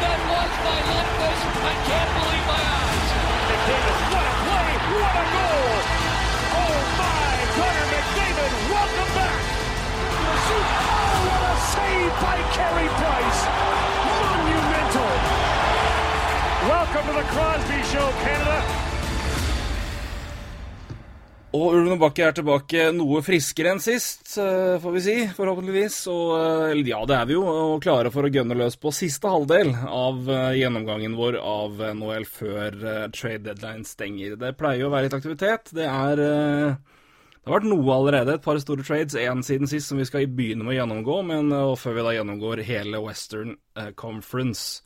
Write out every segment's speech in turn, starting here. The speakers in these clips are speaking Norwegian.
That was by! I can't believe my eyes. McDavid, what a play! What a goal! Oh my! Connor McDavid, welcome back! Oh, what a save by Carey Price! Monumental! Welcome to the Crosby Show, Canada. Og Ulven og Bakke er tilbake noe friskere enn sist, eh, får vi si, forhåpentligvis. Og eh, ja, det er vi jo, og klare for å gønne løs på siste halvdel av eh, gjennomgangen vår av NHL før trade deadline stenger. Det pleier jo å være litt aktivitet. Det er det har vært noe allerede, et par store trades, én siden sist, som vi skal begynne med å gjennomgå, men før vi da gjennomgår hele Western Conference,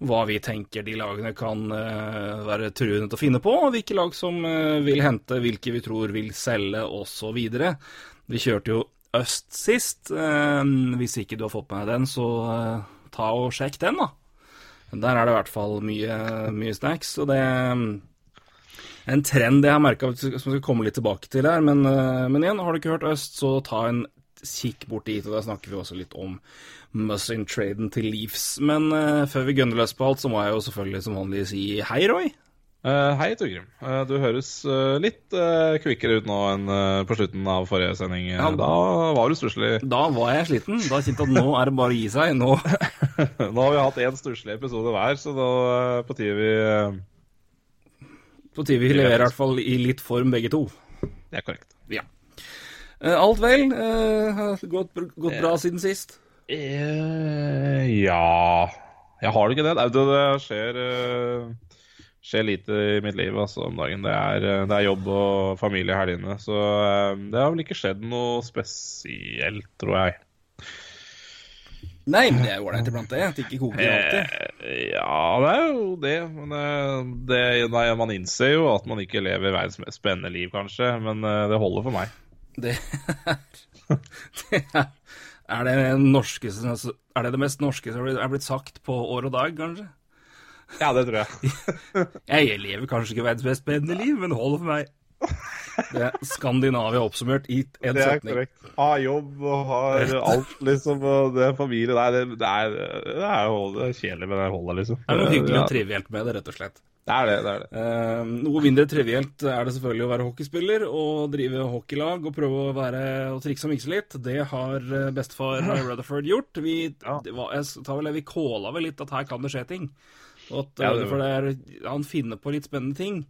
hva vi tenker de lagene kan eh, være truende til å finne på, hvilke lag som eh, vil hente, hvilke vi tror vil selge, osv. Vi kjørte jo Øst sist. eh, hvis ikke du har fått med deg den, så ta og sjekk den, da. Der er det i hvert fall mye, mye snacks, og det en trend jeg har merka som vi skal komme litt tilbake til her. Men, men igjen, har du ikke hørt Øst, så ta en kikk bort dit. Og der snakker vi også litt om Muzzin-traden til Leafs. Men uh, før vi gønner løs på alt, så må jeg jo selvfølgelig som vanlig si hei, Roy. Uh, hei, Torgrim. Uh, du høres litt uh, kvikkere ut nå enn på slutten av forrige sending. Ja. Da var du stusslig. Da var jeg sliten. Da kjente jeg at nå er det bare å gi seg. Nå Nå har vi hatt én stusslig episode hver, så da er på tide vi på tide vi leverer i hvert fall i litt form, begge to. Det er korrekt. Ja. Eh, alt vel? Eh, har gått, gått bra siden sist? Eh, ja Jeg har det ikke det. Det, det, skjer, uh, skjer lite i mitt liv altså, om dagen. Det er, eh, det er jobb og familie i helgene. Så uh, det har vel ikke skjedd noe spesielt, tror jeg. Nei, men det er jo ålreit iblant, det. At det ikke koker alltid. Ja, det er jo det. Men det, nei, man innser jo at man ikke lever verdens mest spennende liv, kanskje. Men det holder for meg. Det er, det er Er det det Er det det mest norske som er blitt sagt på år og dag, kanskje? Ja, det tror jeg. Jeg lever kanskje ikke verdens mest spennende liv, men holder for meg. Det er Skandinavia oppsummert i en Det er korrekt. Har jobb og har alt, liksom. Og det er familie. Nei, det, det, er, det er kjedelig, men det holder, liksom. Det er noe hyggelig og trivielt med det, rett og slett. Det er det. det er det. Eh, noe mindre trivielt er det selvfølgelig å være hockeyspiller og drive hockeylag og prøve å være og trikse og mikse litt. Det har eh, bestefar Rutherford gjort. Vi, det var, vel, vi kåla vel litt at her kan det skje ting. Og at, Ja, eh, det- for det er, han finner på litt spennende ting.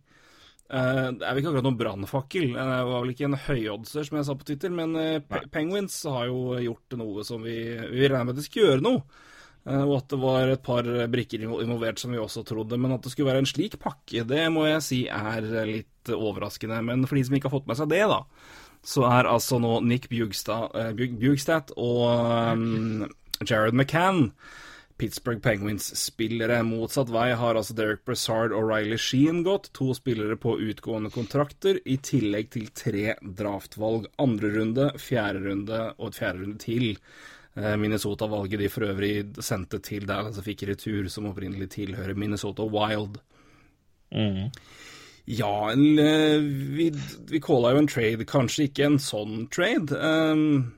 Eh, det er vel ikke akkurat noen brannfakkel. Eh, Det var vel ikke en høyoddser, som jeg sa på Twitter, men eh, Pe- Penguins har jo gjort noe som vi, vi regner med at de skal gjøre noe. Eh, Og at det var et par brikker involvert som vi også trodde. Men at det skulle være en slik pakke, det må jeg si er litt overraskende. Men for de som ikke har fått med seg det, da, så er altså nå Nick Bjugstad, eh, og um, Jared McCann Pittsburgh Penguins-spillere. Motsatt vei har altså Derek Brassard og Riley Sheen gått. To spillere på utgående kontrakter, i tillegg til tre draftvalg. Andre runde, fjerde runde og et fjerde runde til. Eh, Minnesota-valget de for øvrig sendte til Dallas og fikk retur, som opprinnelig tilhører Minnesota Wild. Ja, eh, vi, vi calla jo en trade, kanskje ikke en sånn trade. Um,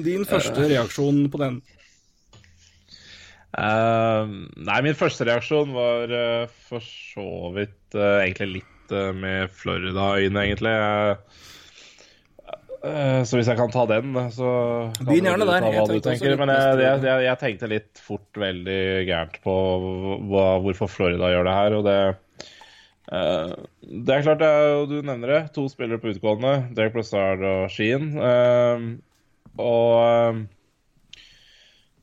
din første reaksjon på den? Uh, nei, min første reaksjon var uh, for så vidt uh, egentlig litt eh, med Florida-øyne, egentlig. Eh, eh, så hvis jeg kan ta den, så Begynn gjerne der. Jeg tenkte tenker. Men jeg, jeg, jeg, tenkte litt fort veldig gærent på hva, hvorfor Florida gjør det her, og det uh, det er klart, jo, du nevner det. To spillere på utgående. Derek Brassard og Sheen. Uh, og uh,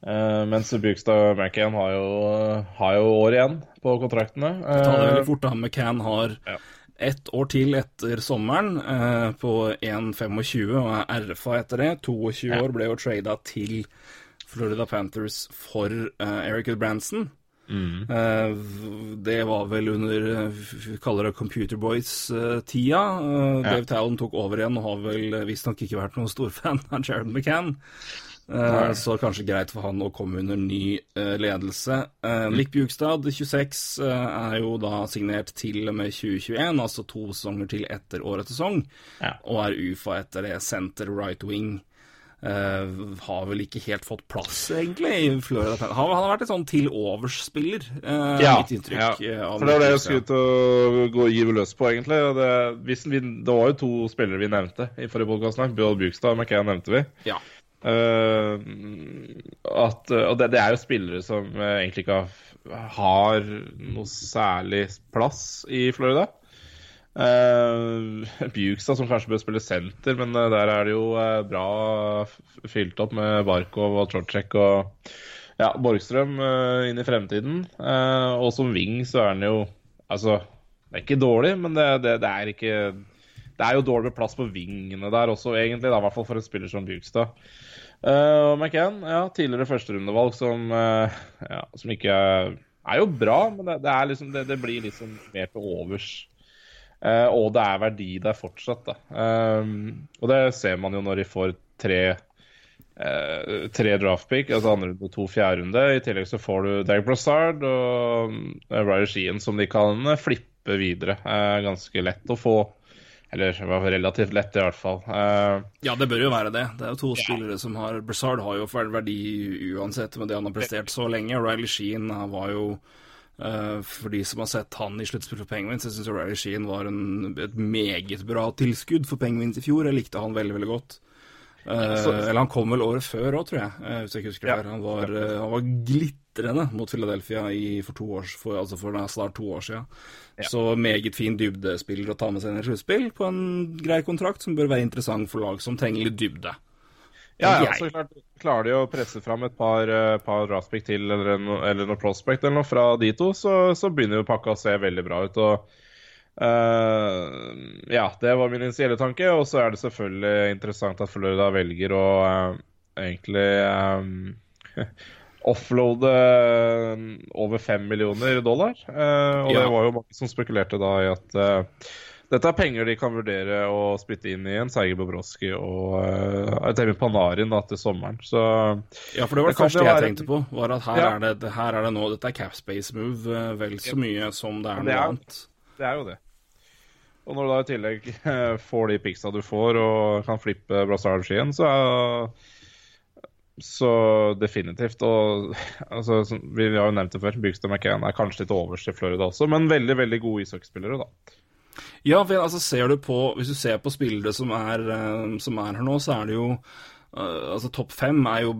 Eh, mens Bugstad og McCann har jo, har jo år igjen på kontraktene. Ta det Eh, veldig fort, da. McCann har Ja. Ett år til etter sommeren, eh, på 1,25 og er RFA etter det. 22 år ble jo trada til Florida Panthers for eh, Eric Branson. Eh, det var vel under eh, vi kaller det Computer Boys-tida. Dave Talon tok over igjen og har vel visstnok ikke vært noen storfan av Jared McCann. Eh, så kanskje greit for han å komme under ny eh, ledelse. Eh, Nick Bjugstad, 26, eh, er jo da signert til og med 2021, altså to sesonger til etter årets sesong, Ja. og er UFA etter det. Center right wing. Eh, har vel ikke helt fått plass, egentlig, i Florida Pan. Han, han har vært en sånn til overs-spiller, Ja, mitt inntrykk. Ja. For det var det jeg skulle ut og gå og gyve løs på, egentlig. Det, hvis vi, det var jo to spillere vi nevnte i forrige podkast. Bill Bugstad og McCann nevnte vi. Ja. Eh, at, og det, det er jo spillere som eh, egentlig ikke har, noe særlig plass i Florida. Uh, Bjugstad som kanskje bør spille senter, men eh, der er det jo eh, bra fylt opp med Barkov og Trocek og ja, Borgstrøm uh, inn i fremtiden. Uh, og som wing så er han jo Altså, det er ikke dårlig, men det, det, det er ikke Det er jo dårlig plass på vingene der også, egentlig, da, i hvert fall for en spiller som Bjugstad. Uh, McCann, ja, tidligere førsterundevalg som, uh, ja, som ikke er, jo bra, men det, det, liksom, det, det blir liksom mer til overs. Uh, og det er verdi der fortsatt, da. Eh, og det ser man jo når de får tre Uh, tre draftpick, altså andre og to fjerde runde. I tillegg så får du Derek Brassard og uh, Ryder Sheehan som de kan eh, flippe videre. Uh, ganske lett å få. Eller det var relativt lett, i hvert fall. Uh, Ja, det bør jo være det. Det er jo to spillere som har Brazard har jo verdi uansett med det han har prestert så lenge. Riley Sheen var jo uh, For de som har sett han i sluttspill for Penguins, jeg syns Riley Sheen var en, et meget bra tilskudd for Penguins i fjor. Jeg likte han veldig, veldig godt. Uh, eller han kom vel året før òg, tror jeg, hvis jeg ikke husker Ja. Han, var, uh, han var glitrende mot Philadelphia i, for to år, for, altså for snart to år siden. Så meget fin dybdespiller å ta med seg inn i sluttspill på en grei kontrakt som bør være interessant for lag som trenger litt dybde. Ja, ja, så klart Klarer de å presse fram et par, eh, par draftpick til eller, no, eller noe prospect eller noe fra de to, så, så begynner jo pakka å se veldig bra ut. og Uh, Ja, det var min initielle tanke. Og så er det selvfølgelig interessant at Florida velger å uh, egentlig eh, offloade eh, over fem millioner dollar. Eh, og Ja. det var jo mange som spekulerte da i at eh, dette er penger de kan vurdere å spytte inn i en Sergej Bobrovskij og uh, Artemi Panarin da, til sommeren. Så Ja, for det var det, Det første det jeg være- tenkte på. var at her, Ja. er det, her er det nå Dette er capspace move eh, vel så mye som det er Det noe er- annet. det er jo det. Og når du da i tillegg får de picksa du får og kan flippe Brassard Skien, så er så definitivt. Og altså, vi har jo nevnt det før, Bygstad McCann er kanskje litt overst i Florida også, men veldig veldig gode ishockeyspillere, da. Ja, for altså ser du på Hvis du ser på spillere som er, eh, som er her nå, så er det jo Uh, altså Topp fem er jo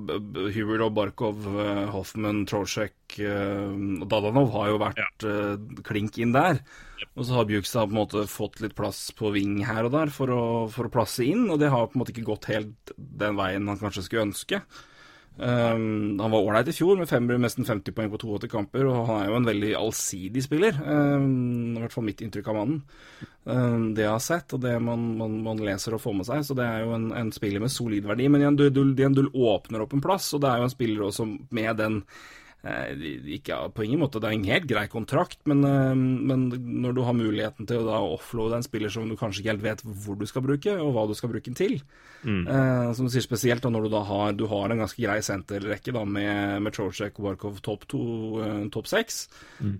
Hubert og Barkov, uh, Hoffman, Trolsjek uh, og Dadanov har jo vært eh, klink inn der. Og så har Bjugstad på en måte fått litt plass på ving her og der for å, for å plasse inn, og det har på en måte ikke gått helt den veien han kanskje skulle ønske. Um, han var ålreit i fjor, med fem, nesten 50 poeng på 82 kamper, og han er jo en veldig allsidig spiller. Um, I hvert fall mitt inntrykk av mannen. Um, det jeg har sett, og det man, man, man leser og får med seg, så det er jo en, en spiller med solid verdi. Men igjen, du, du, du åpner opp en plass, og det er jo en spiller også med den ikke på ingen måte, Det er en helt grei kontrakt, men, eh, men når du har muligheten til å offloade en spiller som du kanskje ikke helt vet hvor du skal bruke, og hva du skal bruke den til. Eh, Som du sier spesielt da når du da har, du har en ganske grei senterrekke da med, med Trocek og Barkov topp to, eh, topp seks,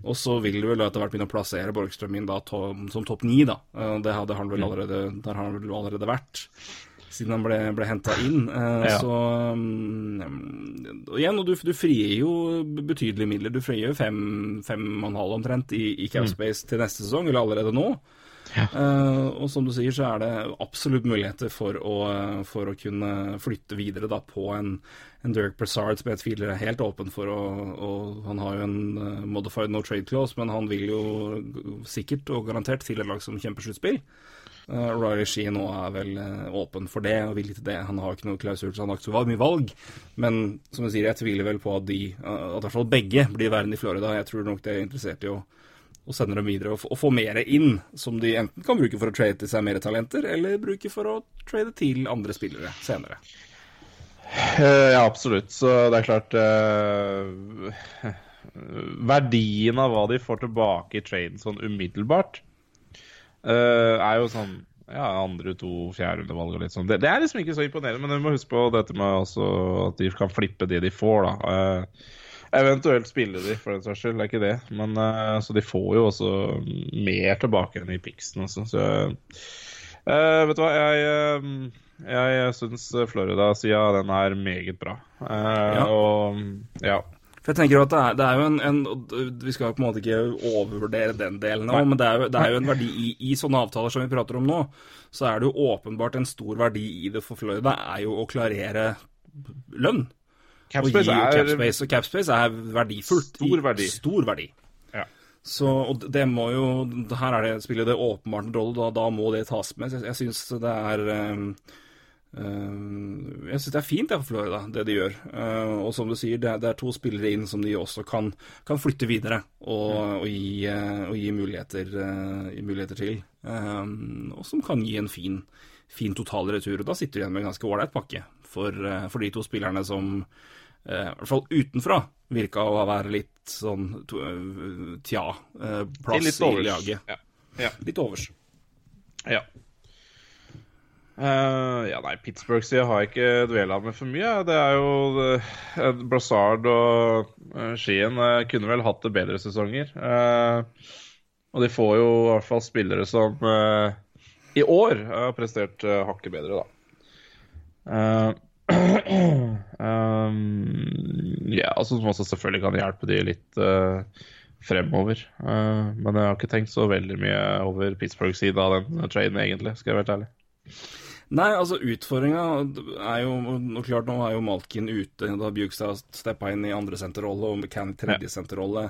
og så vil du vel etter hvert begynne å plassere Borgstrøm inn da to, som topp ni, da. Eh, det hadde han vel allerede, der har han vel allerede vært siden han ble, ble henta inn. Eh, Ja. Så um, og igjen, og du, du frier jo betydelige midler. Du frier jo fem, fem og en halv omtrent i, i Capspace til neste sesong, eller allerede nå. Eh, og som du sier, så er det absolutt muligheter for å, for å kunne flytte videre da på en, en Dirk Brassard som jeg tviler er helt åpen for å og Han har jo en eh, modified no trade clause, men han vil jo sikkert og garantert til et lag som kjemper sluttspill. Uh, Riley Sheen nå er vel eh, åpen for det og villig til det. Han har ikke noe klausul, så han har ikke så mye valg. Men som jeg sier, jeg tviler vel på at de, eh, at i hvert fall begge blir værende i Florida. Jeg tror nok de er interessert i å, og sender dem videre og, og får mer inn, som de enten kan bruke for å trade til seg mer talenter, eller bruke for å trade til andre spillere senere. Eh, Ja, absolutt. Så det er klart eh, Verdien av hva de får tilbake i traden sånn umiddelbart, eh, er jo sånn ja, andre, to, fjerderundevalg og litt sånn. Det, det er liksom ikke så imponerende, men du må huske på dette med også at de kan flippe det de får, da. Uh, eventuelt spille de, for den saks skyld. Det er ikke det. Men uh, så de får jo også mer tilbake enn i Pixen, altså. Så vet du hva, jeg uh, jeg syns Florida-sida den er meget bra. Ja. Og ja. For jeg tenker at det er, det er jo en, en Vi skal på en måte ikke overvurdere den delen nå, men det er, jo, det er jo en verdi i, i sånne avtaler som vi prater om nå. Så er det jo åpenbart en stor verdi i det for Florida, er jo å klarere lønn. Capspace er capspace, og capspace er verdifullt. Stor verdi. Stor verdi. Ja. Så, og det må jo Her er det, spiller det åpenbart en rolle, da, da må det tas med. Jeg, jeg syns det er ehm, Jeg syns det er fint det for Florida, det de gjør. Eh, og som du sier, det er, to spillere inn som de også kan, kan flytte videre og, og, gi, eh, og gi, muligheter, eh, muligheter til. Og som kan gi en fin, fin total retur. Og da sitter du igjen med en ganske ålreit pakke for, eh, for de to spillerne som eh, i hvert fall utenfra virka å være litt sånn eh, tja, eh, plass litt i laget. Ja. Ja. Litt overs. ja. Eh, ja, nei, Pittsburgh-sida har jeg ikke dvela med for mye. Det er jo uh, Brassard og uh, Skien uh, kunne vel hatt det bedre sesonger. Eh, og de får jo i hvert fall spillere som eh, i år har prestert uh, hakket bedre, da. Eh, um, ja, altså som også selvfølgelig kan hjelpe de litt eh, fremover. Eh, men jeg har ikke tenkt så veldig mye over Pittsburgh-sida av den traden, egentlig, skal jeg være helt ærlig. Nei, altså utfordringa er jo og klart Nå er jo Malkin ute. Da Bjugstad steppa inn i andre senterrolle og McCann i tredje senterrolle.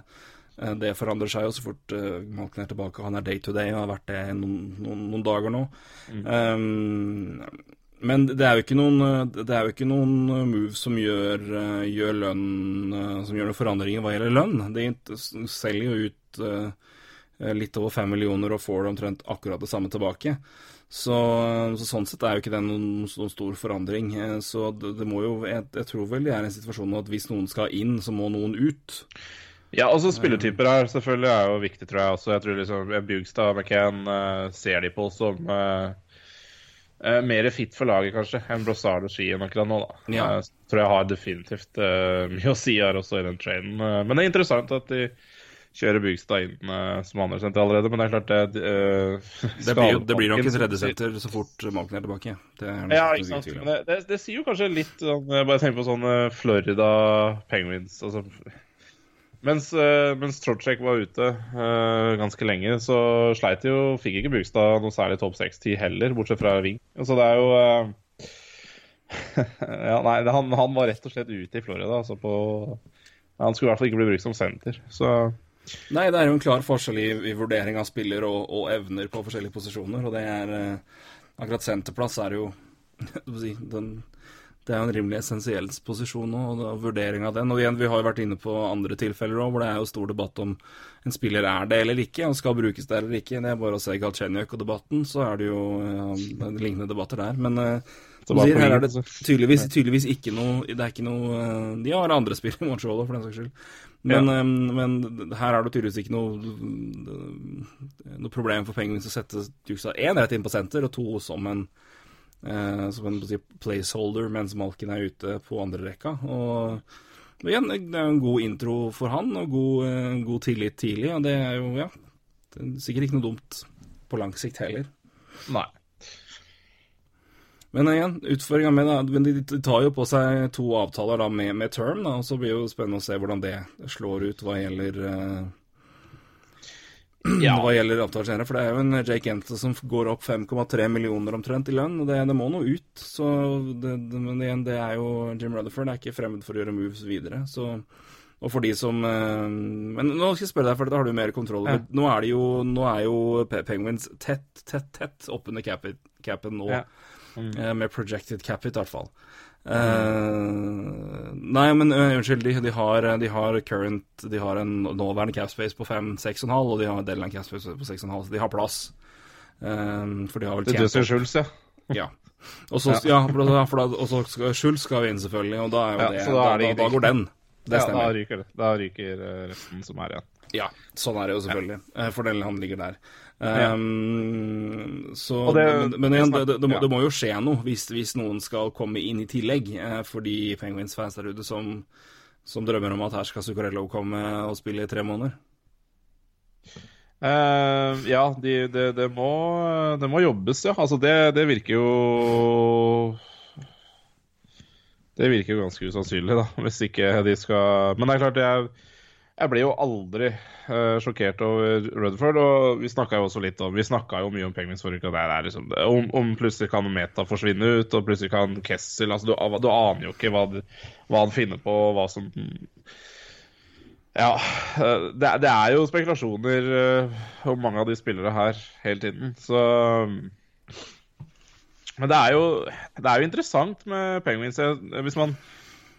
Det forandrer seg jo så fort eh, Malkin er tilbake. Han er day to day og har vært det noen, noen, noen dager nå. Um, men det er jo ikke noen, eh, det er jo ikke noen eh, move som gjør, eh, gjør lønn eh, Som gjør noen forandringer hva gjelder lønn. De selger jo ut eh, litt over fem millioner og får det omtrent akkurat det samme tilbake. Så, så sånn sett er jo ikke det noen, noen stor forandring. Eh, Så det, det må jo jeg, jeg tror vel det er en situasjon at hvis noen skal inn, så må noen ut. Ja, også spilletyper her selvfølgelig er jo viktig, tror jeg også. Jeg tror liksom Bugstad og McCann uh, ser de på som uh, uh, mer fit for laget, kanskje, enn Brossard og Skien akkurat nå, da. Ja. Eh, tror jeg har definitivt eh, mye å si her også i den trainen. Eh, men det er interessant at de kjører Bugstad inn uh, som andresenter allerede, men det er klart det uh, Det blir, det blir nok et tredjesenter så fort Malken er tilbake. Det er Ja, ikke sant. Men det, det, det sier jo kanskje litt sånn bare tenk på sånn eh, Florida Penguins altså, Mens, uh, mens Trocek var ute uh, ganske lenge, så sleit de jo Fikk ikke Bugstad noe særlig topp 6-10 heller, bortsett fra Ving. Så det er jo eh, Ja, nei, han, han var rett og slett ute i Florida, altså på Han skulle i hvert fall ikke bli brukt som senter, så Nei, det er jo en klar forskjell i, i vurdering av spiller og, og evner på forskjellige posisjoner, og det er eh, Akkurat senterplass er jo den, Det er jo en rimelig essensiell posisjon nå, og, vurdering av den. Og igjen, vi har jo vært inne på andre tilfeller òg, hvor det er jo stor debatt om en spiller er det eller ikke, og skal brukes der eller ikke. Det er bare å se Galchenyuk og debatten, så er det jo er lignende debatter der. Men eh, sier, her er det altså. tydeligvis, tydeligvis ikke noe Det er ikke noe De har andre spill i Montreal for den saks skyld. Men, eh, men her er det tydeligvis ikke noe Noe problem for Penguins å sette Dukestad én rett inn på senter, og to som en eh, som en placeholder mens Malkin er ute på andre rekka. Og, og igjen, det er jo en god intro for han, og god, eh, god tillit tidlig. Og det er jo, ja det er Sikkert ikke noe dumt på lang sikt heller. Nei. Men igjen, utfordringa med det, men de, tar jo på seg to avtaler da med, med term, da, og så blir det jo spennende å se hvordan det slår ut hva gjelder eh, Ja. Hva gjelder avtaler. For det er jo en Jake Ente som går opp 5,3 millioner omtrent i lønn, og det, det må noe ut. Så det, det, men igjen, det er jo Jim Rutherford er ikke fremmed for å gjøre moves videre, så Og for de som eh, Men nå skal jeg spørre deg, for dette har du mer kontroll over. Nå er det jo, nå er jo Penguins tett, tett, tett oppunder capen nå. Ja. Eh, med projected capit, i hvert fall. Uh, nei, men uh, unnskyld, de, de, har, de har current De har en nåværende capspace på 5-6,5, og de har en del av en capspace på 6,5, så de har plass. Uh, for de har vel Det er Schulz, ja. ja. Og så, ja. så skal Schulz skal inn, selvfølgelig, og da, er jo Ja, det, da da, er det da, da går den. Det ja da ryker det. Da ryker resten som er igjen. Ja, sånn er det jo selvfølgelig. For den han ligger der. Um, så, det- men, men igjen, det, det det, det, må, det må jo skje noe hvis, hvis noen skal komme inn i tillegg. eh, For de Penguins-fans der ute som, som drømmer om at her skal Zuccarello komme og spille i tre måneder. Uh, ja, de, det, det, må, det må jobbes, ja. Altså, det, det virker jo Det virker jo ganske usannsynlig, da, hvis ikke de skal Men det er klart, jeg, jeg ble jo aldri uh, sjokkert over Rutherford. Og vi snakka jo også litt om Vi snakka jo mye om Penguins forrige uke, liksom om, om plutselig kan Meta forsvinne ut, og plutselig kan Kessel altså, du, du aner jo ikke hva, hva han finner på, og hva som ja, eh, det, det er jo spekulasjoner uh, om mange av de spillere her hele tiden, så Men det er jo, det er jo interessant med Penguins. Hvis man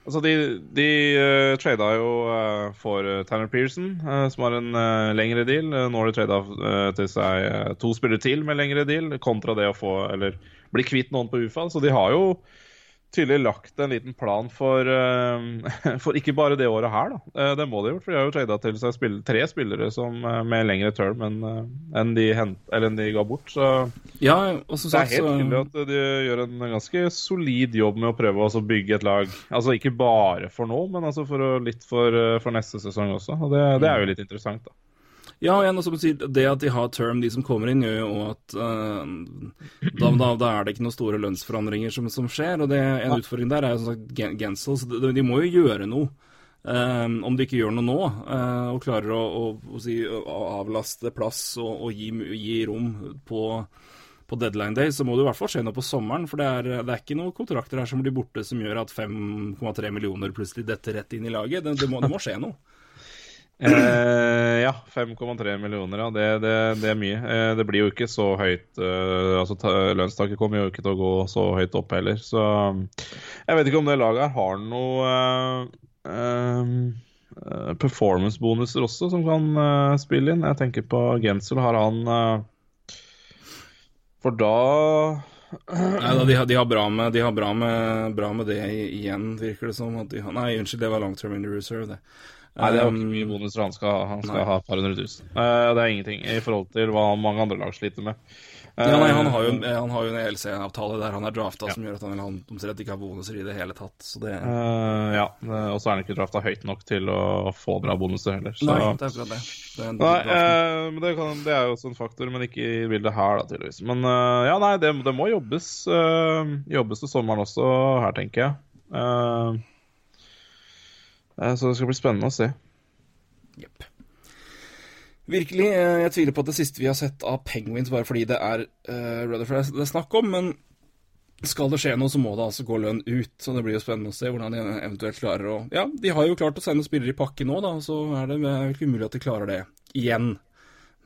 Altså, de, de uh, trada jo uh, for eh, Tanner Pearson, uh, som har en eh, lengre deal. Eh, nå har de trada til seg eh, to spillere til med lengre deal, kontra det å få Eller bli kvitt noen på UFA. Så de har jo tydelig lagt en liten plan for, eh, for ikke bare det året her, da. Eh, det må de ha gjort, for de har jo trada til seg spill tre spillere som, eh, med lengre term enn enn de, en de ga bort. Så Ja, og som det er helt tydelig at de gjør en ganske solid jobb med å prøve å bygge et lag. Altså ikke bare for nå, men altså for litt for, for neste sesong også. Og det, det er jo litt interessant, da. Ja, og igjen, som du sier, det at de har term, de som kommer inn, gjør jo at uh, da, da, da er det ikke noen store lønnsforandringer som, som skjer. Og det, en utfordring der er jo som sagt Gensel, så de, de må jo gjøre noe. Um, om de ikke gjør noe nå, uh, og klarer å, å, å si, å avlaste plass og, og gi, gi rom på, på deadline day, så må det i hvert fall skje noe på sommeren. For det er, det er ikke noen kontrakter her som blir borte som gjør at 5,3 millioner plutselig detter rett inn i laget. Det, det, må, det må skje noe. Eh, ja, 5,3 millioner, ja. Det, det, det er mye. Eh, det blir jo ikke så høyt eh, altså Lønnstaket kommer jo ikke til å gå så høyt opp heller, så Jeg vet ikke om det laget her har noe eh, eh, performance-bonuser også som kan eh, spille inn. Jeg tenker på Gensel. Har han For da Nei, da, de, har, de har bra med, de har bra med, bra med det igjen, virker det som. At de har, nei, unnskyld, det var long term in the reserve, det. Nei, det er ikke mye bonuser han skal ha. Han skal ha et par hundre tusen. Eh, det er ingenting i forhold til hva mange andre lag sliter med. Ja, nei, han Eh, har jo, han har jo en ELC-avtale der han er drafta som gjør at han, han omtrent ikke har bonuser i det hele tatt. Så det Uh, ja, og så er han ikke drafta høyt nok til å få bra bonuser heller. Så. Nei, det er akkurat det. det er Nei, men det, kan, det er jo også en faktor, men ikke i bildet her, da, tydeligvis. Men uh, ja, nei, det, det må jobbes. jobbes til sommeren også her, tenker jeg. Eh, så det skal bli spennende å se. Jepp. Virkelig. eh, Jeg tviler på at det siste vi har sett av Penguins, bare fordi det er uh, Rutherford det er snakk om, men skal det skje noe, så må det altså gå lønn ut. Så det blir jo spennende å se hvordan de eventuelt klarer å Ja, de har jo klart å sende spillere i pakke nå, da, så er det vel ikke umulig at de klarer det igjen.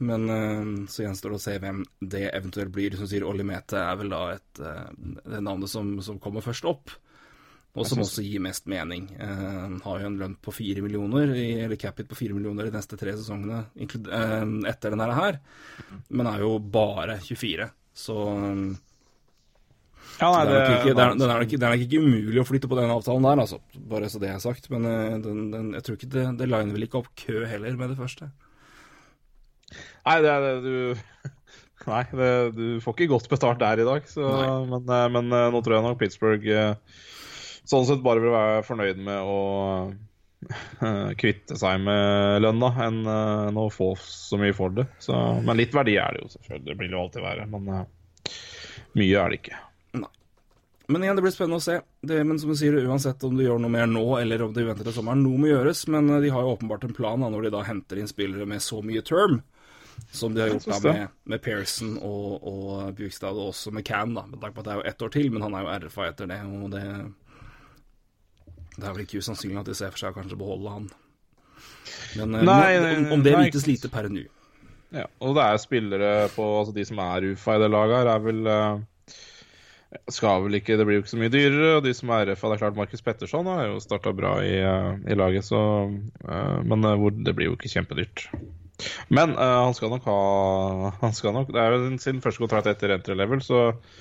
Men uh, så gjenstår det å se hvem det eventuelt blir. Som sier Olli Mete er vel da et, uh, det navnet som, som kommer først opp. Og som også gir mest mening. Eh, Han har jo en lønn på fire millioner, i- eller capit på fire millioner de neste tre sesongene eh, etter denne her, men er jo bare 24. Så eh, Ja, nei, det er ikke, det er, det er nok, det er nok ikke umulig å flytte på den avtalen der, altså. Bare så det er sagt. Men eh, den, den, jeg tror ikke det, det liner vel ikke opp kø heller med det første. Nei, det er det du Nei, det, du får ikke godt betalt der i dag. Så, men, men nå tror jeg nok Pittsburgh sånn sett bare vil være fornøyd med å eh, kvitte seg med lønna enn eh, å få så mye for det. Så, men litt verdi er det jo selvfølgelig. Det blir jo alltid være. Men eh, mye er det ikke. Men igjen, det blir spennende å se. Det, men som du sier, uansett om du gjør noe mer nå, eller om du venter til sommeren, noe må gjøres. Men de har jo åpenbart en plan da, når de da henter inn spillere med så mye term. Som de har gjort da med, med Pearson og, og Bjugstad, og også med Cam, da. Med tanke på at det er jo ett år til, men han er jo RFA etter det, og det Det er vel ikke usannsynlig at de ser for seg å kanskje beholde han. Men, nei, Nei, om, om det nei, vites lite per nå. Ja, og det er spillere på altså De som er UFA i det laget her, er vel eh, Skal vel ikke Det blir jo ikke så mye dyrere. Og de som er RFA, det er klart Markus Petterson har jo starta bra i, eh, i laget, så eh, Men eh, hvor, det blir jo ikke kjempedyrt. Men eh, han skal nok ha Han skal nok Det er jo sin første kontrakt etter entry level, så eh,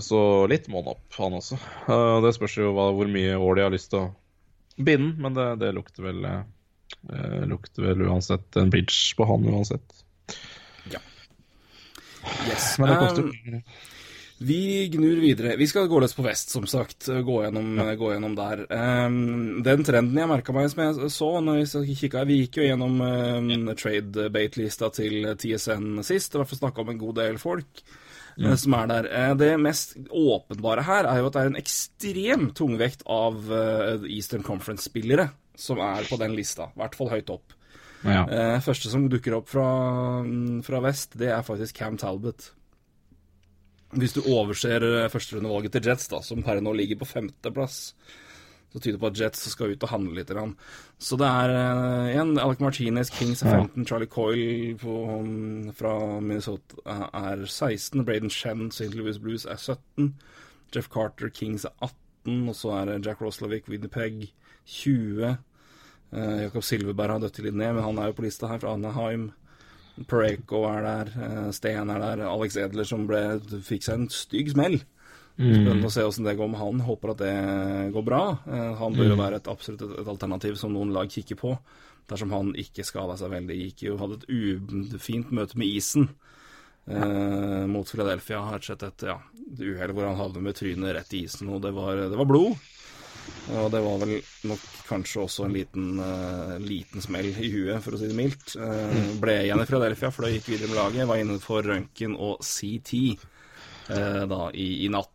så litt må han opp, han også. Eh, det spørs jo hvor mye år de har lyst til å binde, men det, det lukter vel eh, eh, lukter vel uansett en bridge på han uansett. Yes. Men det koster Um, vi gnur videre. Vi skal gå løs på vest, som sagt. Gå gjennom, gå gjennom der. Um, den trenden jeg merka meg, som jeg så når vi kikka Vi gikk jo gjennom um, trade bait-lista til TSN sist. Fall snakka om en god del folk eh, som er der. Eh, det mest åpenbare her er jo at det er en ekstrem tungvekt av eh, Eastern Conference-spillere som er på den lista. I hvert fall høyt opp. Ja. Første som dukker opp fra, fra vest, det er faktisk Cam Talbot. Hvis du overser førsterundevalget til Jets, da, som per nå ligger på femteplass, så tyder det på at Jets skal ut og handle litt. Så det er eh, igjen Alec Martinez, Kings er 15, Charlie Coyle på, um, fra Minnesota er 16, Braden Shen, St. Louis Blues er 17, Jeff Carter, Kings er 18, og så er det Jack Roslovic, Winnipeg 20. Uh, Jakob Silverberg har dødd litt ned, men han er jo på lista her fra Anaheim. Pareko er der, uh, Steen er der, Alex Edler som ble, fikk seg en stygg smell. Spennende å se åssen det går med han. Håper at det går bra. Eh, Han bør jo være et absolutt et, alternativ som noen lag kikker på, dersom han ikke skada seg veldig. Gikk jo, hadde et ufint møte med isen eh, mot Philadelphia. Har sett et ja, uhell hvor han havnet med trynet rett i isen, og det var, det var blod. Og det var vel nok kanskje også en liten, uh, liten smell i huet, for å si det mildt. Uh, ble igjen i Philadelphia, for da gikk videre med laget. Var inne for røntgen og CT uh, da i, i natt.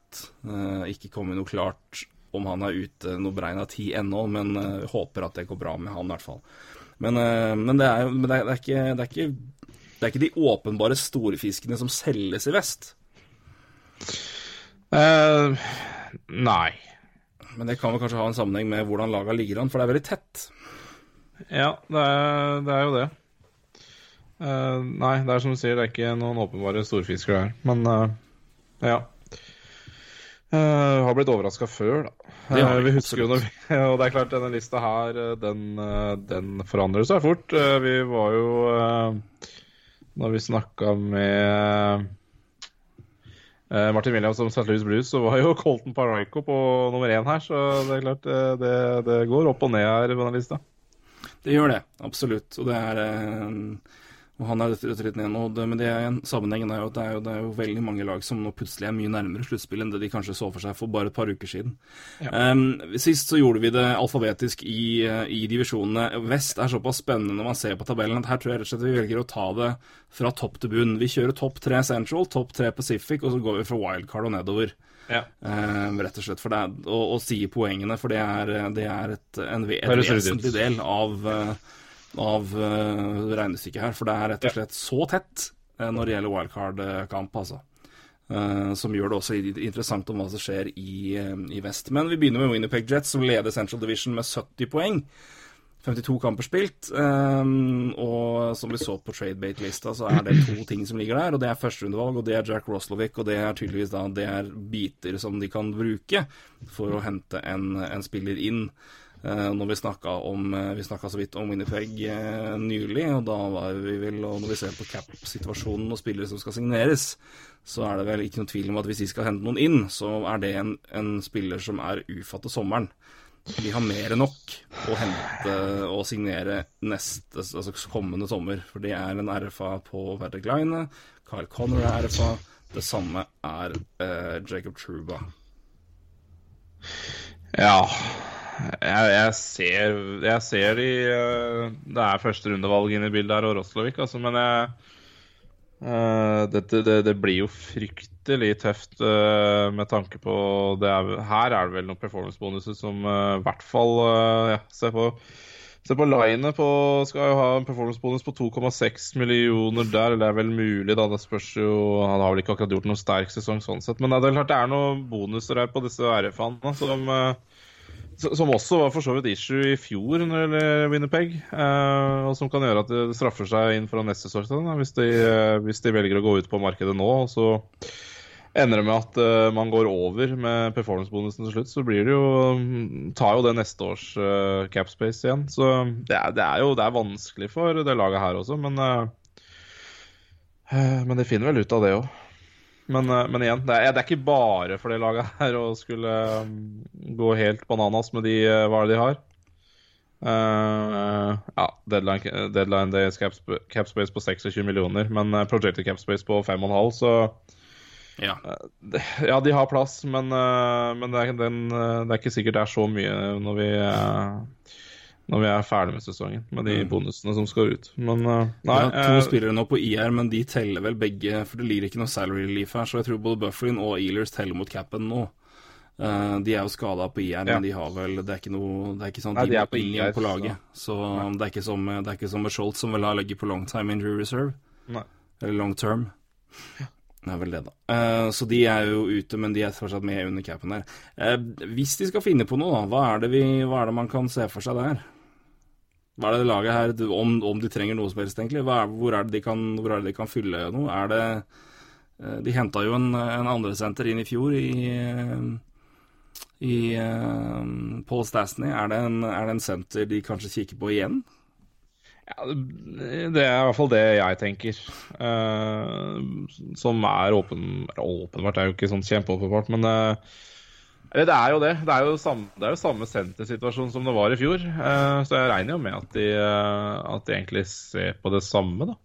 Eh, ikke kommet noe klart om han er ute noe beregna tid ennå, men eh, håper at det går bra med han i hvert fall. Men, eh, men, det, er, men det, er, det, er ikke, det, er ikke, det er ikke de åpenbare storfiskene som selges i vest. Uh, nei. Men det kan vel kanskje ha en sammenheng med hvordan laga ligger an, for det er veldig tett. Ja, det er, det er jo det. Uh, nei, det er som du sier, det er ikke noen åpenbare storfisker der. Men uh, ja. Eh, har blitt overraska før, da. Det Eh, vi, husker jo når vi, Og det er klart, denne lista her, eh, den, den forandrer seg fort. Uh, vi var jo Når vi snakka med Martin Williams om St. Louis Blues, så var jo Colton Paraico på nummer én her, så det er klart, det, det går opp og ned her på denne lista. Det gjør det, absolutt. Og det er og han er dette litt ned nå, det, men det er en sammenhengen er jo at det er jo, det er jo veldig mange lag som nå plutselig er mye nærmere sluttspill enn det de kanskje så for seg for bare et par uker siden. Um, sist så gjorde vi det alfabetisk i, eh, i divisjonene. Vest er såpass spennende når man ser på tabellen at her tror jeg rett og slett vi velger å ta det fra topp til bunn. Vi kjører topp tre Central, topp tre Pacific, og så går vi fra wildcard og nedover. Ja. Eh, rett og slett for det å og, og sier poengene, for det er, det er et, en, ut. vesentlig del av, eh, av eh, regnestykket her. For det er rett og slett så tett eh, når det gjelder wildcard-kamp, altså. Eh, som gjør det også interessant om hva som skjer i, i vest. Men vi begynner med Winnipeg Jets, som leder Central Division med 70 poeng. 52 kamper spilt, og som vi så på tradebate-lista, så er det to ting som ligger der, og det er førsterundevalg, og det er Jack Roslovic, og det er tydeligvis da det er biter som de kan bruke for å hente en, en spiller inn. Eh, når vi snakka eh, Vi så vidt om Winnipeg eh, nylig, og da var vi vel Og når vi ser på cap-situasjonen og spillere som skal signeres, så er det vel ikke noe tvil om at hvis de skal hente noen inn, så er det en, en spiller som er ufatt til sommeren. De har mer enn nok å hente og signere neste, altså kommende sommer. For det er en RFA på Patrick Line. Carl Connor er RFA. Det samme er eh, Jacob Truba. Ja jeg, jeg, ser, jeg ser de eh, Det er første rundevalg inn i bildet her, og Roslovik, altså, men jeg eh, dette, det, det blir jo fryktelig tøft eh, med tanke på det er, Her er det vel noen performance-bonuser som i hvert fall ja, Se på, se på linet på Skal jo ha en performance-bonus på 2,6 millioner der. eller Det er vel mulig, da. Det spørs jo Han har vel ikke akkurat gjort noen sterk sesong sånn sett, men det er klart det er noen bonuser her på disse RF-ene som Som også var for så vidt issue i fjor når det gjelder Winnerpeg. Eh, og som kan gjøre at det straffer seg inn fra neste sesong hvis, de, eh, hvis de velger å gå ut på markedet nå. Og så ender det med at eh, man går over med performance-bonusen til slutt. Så blir det jo mm, tar jo det neste års uh, capspace igjen. Så det er, det er jo det er vanskelig for det laget her også, men eh, Men de finner vel ut av det òg. Men, eh, men igjen, det er, det er ikke bare for det laget her å skulle um, gå helt bananas med de eh, hva de har. Uh, ja, deadline, deadline days capspace capspace på 26 millioner, men projected capspace på 5,5, så Ja. Ja, de har plass, men, men det, er, den, det er ikke sikkert det er så mye når vi, når vi er ferdig med sesongen, med de bonusene som skal ut. Men eh, nei har to eh, spillere nå på IR, men de teller vel begge, for det ligger ikke noe salary relief her, så jeg tror både Bufflin og Ealers teller mot capen nå. Eh, de er jo skada på IR, men de har vel Det er ikke noe Det er ikke sånn de, er på IR, på laget. Så det er ikke som Det er ikke som med Scholz, som vel har ligget på long time injury reserve. Eller long term. Det er vel det, da. Uh, så de er jo ute, men de er fortsatt med under capen der. Uh, hvis de skal finne på noe, da, hva er det, vi, hva er det man kan se for seg der? Hva er det laget her, om, om de trenger noe som helst, egentlig? Er, hvor, er det de kan, hvor er det de kan fylle noe? Er det eh, De henta jo en, en andresenter inn i fjor i i uh, Paul Stastny. Er det, er det en senter de kanskje kikker på igjen? Ja, det er i hvert fall det jeg tenker. Uh, som er åpen, åpenbart, er jo ikke sånn kjempeåpenbart, men eller det er jo det. Det er jo samme, samme sentersituasjon som det var i fjor. Eh, så jeg regner jo med at de, eh, at de egentlig ser på det samme, da.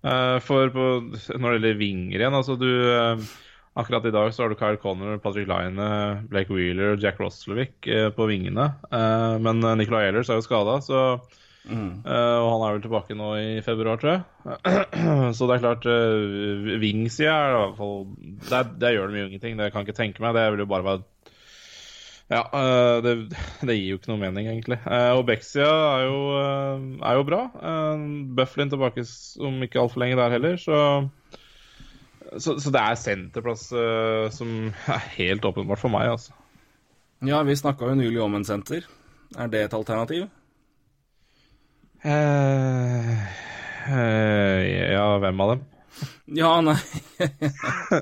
Eh, for på, når det gjelder vinger igjen, altså du Akkurat i dag så har du Kyle Connor, Patrick Line, Blake Wheeler, og Jack Roslovic på vingene. Men Nicolay Ehlers er jo skada, så Mm. Eh, og han er vel tilbake nå i februar, tror jeg. så det er klart uh, Vingsida er i hvert fall Der, der gjør de jo ingenting. Det kan jeg ikke tenke meg. Det vil jo bare være Ja, eh, det, det gir jo ikke noe mening, egentlig. Og Bexia er jo, eh, er jo bra. Bufflin tilbake om ikke altfor lenge der heller, så så, så det er senterplass eh, som er helt åpenbart for meg, altså. Ja, vi snakka jo nylig om en senter. Er det et alternativ? Eh, uh, ja, hvem av dem? Ja, nei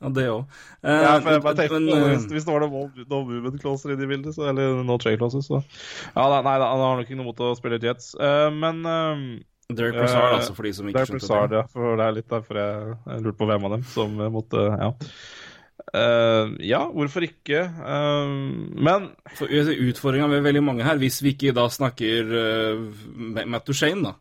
Ja, det òg. Ja, jeg bare tenkte, men, eh, hvis, hvis det var noe no, movement clauser i bildet, så, eller no trade clauses, så Ja, da, nei, da, han har nok ikke noe mot å spille Jets. Eh, men uh, Derek Brassard, eh, altså, for de som ikke Derek skjønte det. ja. For det er litt derfor jeg, jeg lurte på hvem av dem som måtte Ja. Eh, ja, hvorfor ikke? Uh, men For Utfordringa ved veldig mange her, hvis vi ikke da snakker uh, Matt Duchene, da,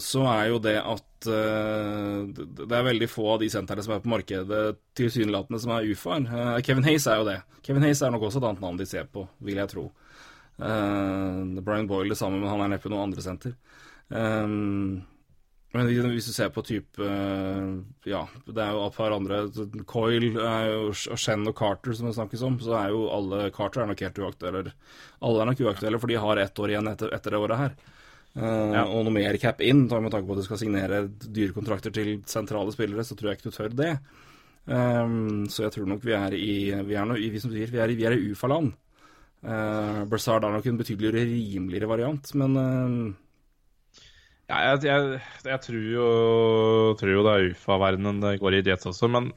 så er jo det at det er veldig få av de sentrene som er på markedet tilsynelatende som er ufaer. Eh, Kevin Hayes er jo det. Kevin Hayes er nok også et annet navn de ser på, vil jeg tro. Brian Boyle det samme, men han er neppe noe andre senter. Eh, men hvis du ser på type eh, Ja, det er jo et par andre Coil jo, og Shen og Carter som det snakkes om, så er jo alle Carter er nok helt uaktuelle. Alle er nok uaktuelle, for de har ett år igjen etter, etter det året her. Ja, Og noe mer cap in, da, med tanke på at du skal signere dyre kontrakter til sentrale spillere, så tror jeg ikke du tør det. Um, så jeg tror nok vi er i Vi er, no, vi som sier, vi er, vi er i UFA-land. Uh, Brazard er nok en betydelig rimeligere variant, men eh, Ja, jeg, jeg, jeg tror, jo, tror jo det er UFA-verdenen det går i Jets også, men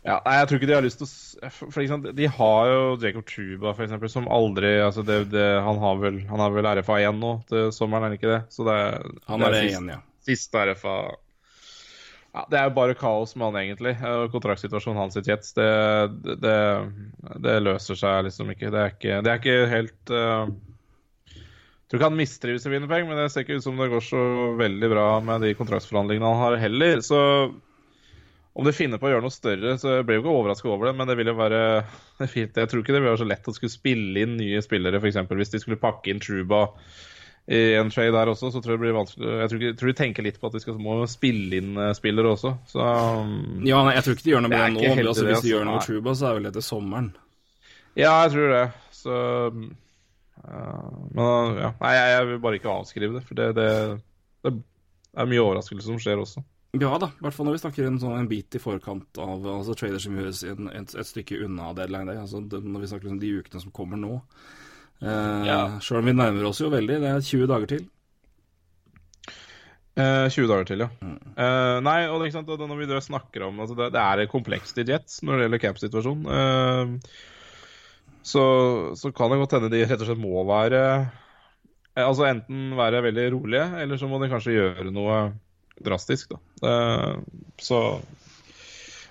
ja, nei, jeg tror ikke de har lyst til å For, eksempel, De har jo Jacob Truba, for eksempel, som aldri altså det, det, Han har vel, han har vel RFA igjen nå til sommeren, er det ikke det? Så det, han er det siste, igjen, ja. siste RFA ja, Det er jo bare kaos med han, egentlig. Kontraktsituasjonen hans i Jets, det, det, det løser seg liksom ikke. Det er ikke, det er ikke helt uh, tror ikke han mistrives i Winnerpeng, men det ser ikke ut som det går så veldig bra med de kontraktsforhandlingene han har heller. Så om de finner på å gjøre noe større, så jeg ble jo ikke overraska over det, men det vil jo være fint. Jeg tror ikke det vil være så lett å skulle spille inn nye spillere, f.eks. hvis de skulle pakke inn Truba i en trade der også, så tror jeg det blir vanskelig. Jeg tror, ikke, jeg tror de tenker litt på at de skal, må spille inn eh, spillere også, så um, Ja, nei, jeg tror ikke de gjør noe Det med er det nå. Altså, hvis de gjør noe med altså. Truba, så er vel det til sommeren. Ja, jeg tror det. Så uh, Men ja. Nei, jeg, vil bare ikke avskrive det, for det, det, det er mye overraskelse som skjer også. Ja da, i hvert fall når vi snakker en, sånn, en bit i forkant av altså trader som gjøres en, et, et stykke unna deadline day. Altså det, når vi snakker om de ukene som kommer nå. Eh, Ja. Sjøl om vi nærmer oss jo veldig. Det er 20 dager til. Eh, 20 dager til, ja. Mm. Eh, nei, og det, når vi snakker om altså det, det er komplekst i Jets når det gjelder cap-situasjonen. Eh, så, så kan det godt hende de rett og slett må være eh, Altså enten være veldig rolige, eller så må de kanskje gjøre noe drastisk, da. Eh, så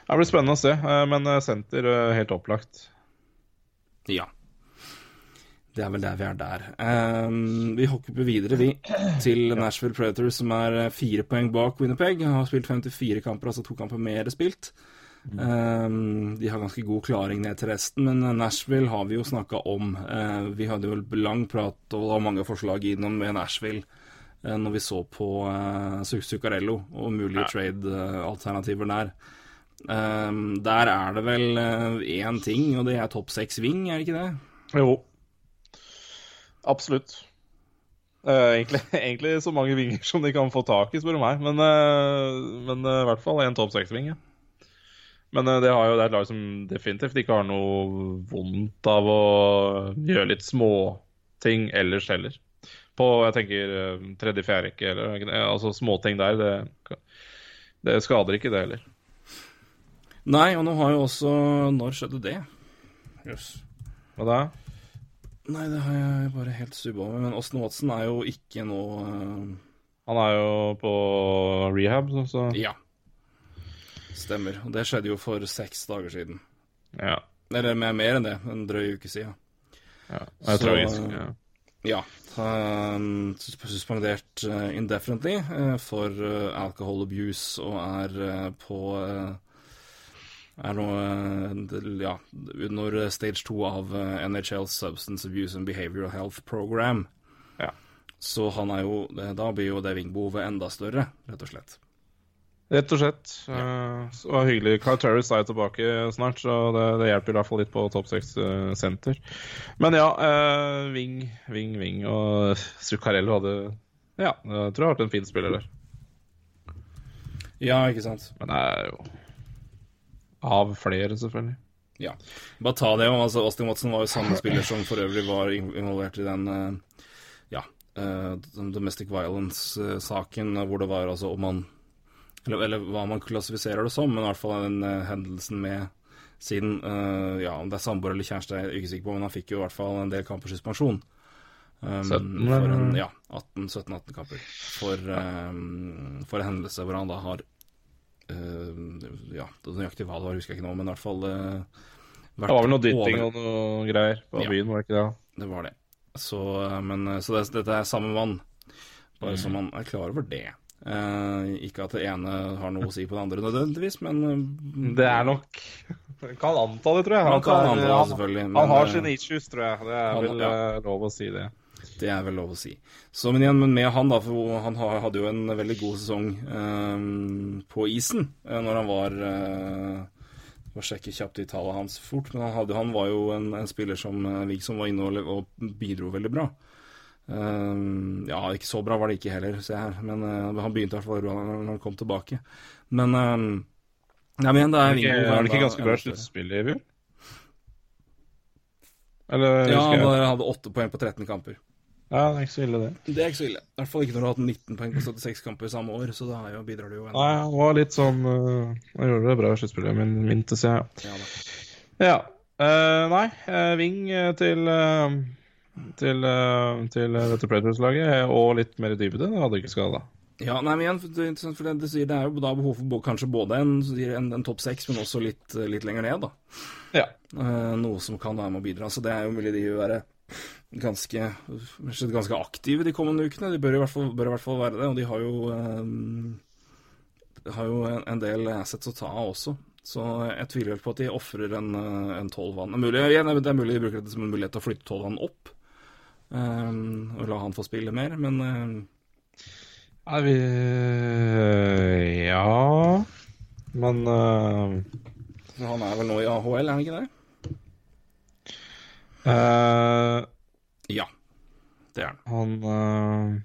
det blir spennende å se. Eh, men senter helt opplagt. Ja. Det er vel der vi er der. Um, vi hopper videre, vi, til Nashville Predators, som er fire poeng bak Winnerpeg. Har spilt 54 kamper, altså to kamper mer spilt. Ehm, de har ganske god klaring ned til resten, men eh, Nashville har vi jo snakka om. Uh, vi hadde jo lang prat og har mange forslag innom med Nashville uh, når vi så på uh, Zuccarello og mulige trade-alternativer der. Um, der er det vel én ting, og det er topp seks wing, er det ikke det? Jo. Absolutt. Uh, egentlig, egentlig så mange vinger som de kan få tak i, spør du meg. Men, uh, men uh, i hvert fall en topp seks-vinge. Men eh, det, har jo, det er et lag som definitivt ikke har noe vondt av å gjøre litt småting ellers heller. På jeg tenker eh, tredje-fjerde rekke eller altså småting der. Det, det skader ikke, det heller. Nei, og nå har jo også Når skjedde det? Jøss. Og da Nei, det har jeg bare helt subba over. Men Åsne Watson er jo ikke noe uh... Han er jo på rehab, så, så Ja. Stemmer. Og det skjedde jo for seks dager siden. ja. Eller mer, mer enn det, en drøy uke siden. ja. Det er tragisk. Ja. Ja. han sus- suspendert eh, indefinitely eh, for eh, alcohol abuse og er på er nå ja, under stage 2 av NHLs Substance Abuse and Behavioral Health Program. Ja. Så han er jo Da blir jo det vingbehovet enda større, rett og slett. Rett og slett. Eh, så var hyggelig. Kyle Terrace er tilbake snart, så det, det hjelper i hvert fall litt på topp seks-senter. Men ja, uh, Ving, Ving, Ving og Zuccarello hadde Ja, jeg tror jeg har vært en fin spiller der. Ja, ikke sant. Men det er jo av flere, selvfølgelig. Ja. Bare ta det. om. Altså, Austin Watson var jo samme spiller som for øvrig var involvert i den eh, ja, eh, domestic violence-saken, eh, hvor det var altså om man eller, eller hva man klassifiserer det som, men i hvert fall den uh, hendelsen med sin uh, Ja, om det er samboer eller kjæreste, er ikke sikker på, men han fikk jo i hvert fall en del kamper suspensjon. Um, 17, for en, ja, 18-17-18 kamper. For, um, for en hendelse hvor han da har uh, Ja, det nøyaktig hva det var, husker jeg ikke nå, men i hvert fall uh, Det var vel noe dytting og noe greier på Ja. byen, var det ikke det? Det var det. Så, men, så det, dette er samme mann, bare Mm. så man er klar over det. Uh, ikke at det ene har noe å si på det andre nødvendigvis, men uh, Det er nok Man kan anta det, tror jeg. Man kan anta det, selvfølgelig, men, han har eh, sine issues, tror jeg. Det er vel ja. eh, lov å si det. Det er vel lov å si. Så, men igjen, men med han, da, for han hadde jo en veldig god sesong eh, på isen eh, når han var uh, Må sjekke kjapt i tallet hans fort, men han, hadde, han var jo en, en spiller som Vigson var inne og, og bidro veldig bra. Eh, ja, ikke så bra var det ikke heller, se her, men eh, han begynte i hvert fall bra når han kom tilbake. Men uh, Nei, men det er Vingo. er det ikke ganske bra sluttspill i fjor? Eller Ja, jeg? han hadde åtte poeng på 13 kamper. Ja, det er ikke så ille, det. Det er ikke så ille. I hvert fall ikke når du har hatt 19 poeng på 76 kamper samme år, så da jo, bidrar du jo enda. Nei, han var litt sånn uh, Han gjorde det bra i sluttspillet, men mintes jeg. Ja, ja, Ja. Uh, nei, uh, Ving eh, til eh, til, eh, til eh, dette Predators-laget, og litt mer dybde, det hadde ikke skada. Ja, nei, men igjen, det, er interessant, for det, det, sier, det er jo da behov for kanskje både en, en, en topp seks, men også litt, eh, litt lenger ned, da. Ja. Eh, noe som kan være med å bidra. Så det er jo mulig de vil være ganske, ganske aktive de kommende ukene. De bør i hvert fall, i hvert fall være det, og de har jo, eh, har jo en, del assets å ta av også. Så jeg tviler vel på at de ofrer en, en tolvvann. Det er mulig, det er mulig de bruker dette som en mulighet til å flytte tolvvann opp. Eh, og la han få spille mer, men eh, Nei, vi Ja Men uh... han er vel nå i AHL, er han ikke det? Uh... Ja, det er han. Han uh...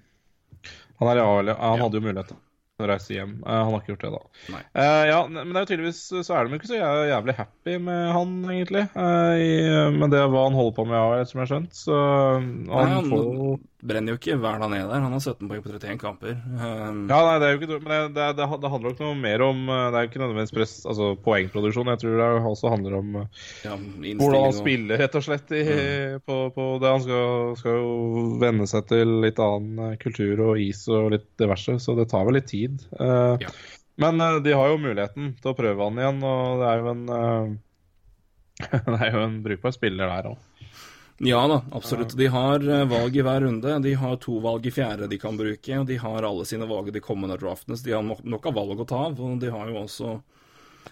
Han er i AHL, ja. Han Ja. hadde jo mulighet, da. Reise hjem. Eh, han har ikke gjort det, da. Eh, ja, men det er jo tydeligvis så er de jo ikke så jævlig happy med han, egentlig. eh, i, med det hva han holder på med, ja, som jeg har skjønt. Så han, Nei, han får brenner jo ikke hver dag ned der. Han har 17 poeng på 31 kamper. Um, Ja, nei, det er jo ikke Men det, det, det, handler ikke noe mer om Det er jo ikke nødvendigvis press, altså poengproduksjon. Jeg tror det også handler om ja, hvordan han spiller, rett og slett, i, på, på det. Han skal, skal jo venne seg til litt annen kultur og is og litt diverse, så det tar vel litt tid. Eh, Ja. Men eh, de har jo muligheten til å prøve han igjen, og det er jo en eh, Det er jo en brukbar spiller der òg. Ja da, absolutt. De har valg i hver runde. De har to valg i fjerde de kan bruke, og de har alle sine valg i de kommende draftene. Så de har nok, nok av valg å ta av, og de har jo også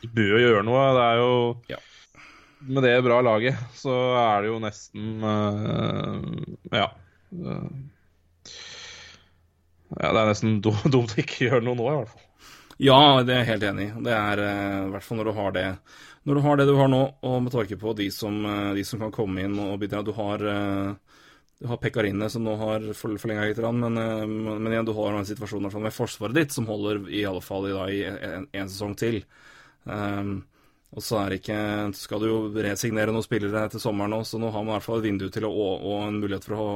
De bør jo gjøre noe. Det er jo Ja. Med det bra laget, så er det jo nesten Ja. Ja, det er nesten dumt å ikke gjøre noe nå, i hvert fall. Ja, det er jeg helt enig i. Det er eh, i hvert fall når du har det Når du har det du har nå, og med tanke på de som, eh, de som kan komme inn og bidra Du har eh, du har Pekkarine som nå har for, forlenga litt, men, men, igjen, du har en situasjon med forsvaret ditt som holder i alle fall i, da, i en, en sesong til. Um, og så er det ikke Skal du jo resignere noen spillere til sommeren nå, så nå har man i hvert fall et vindu til å, og, en mulighet for å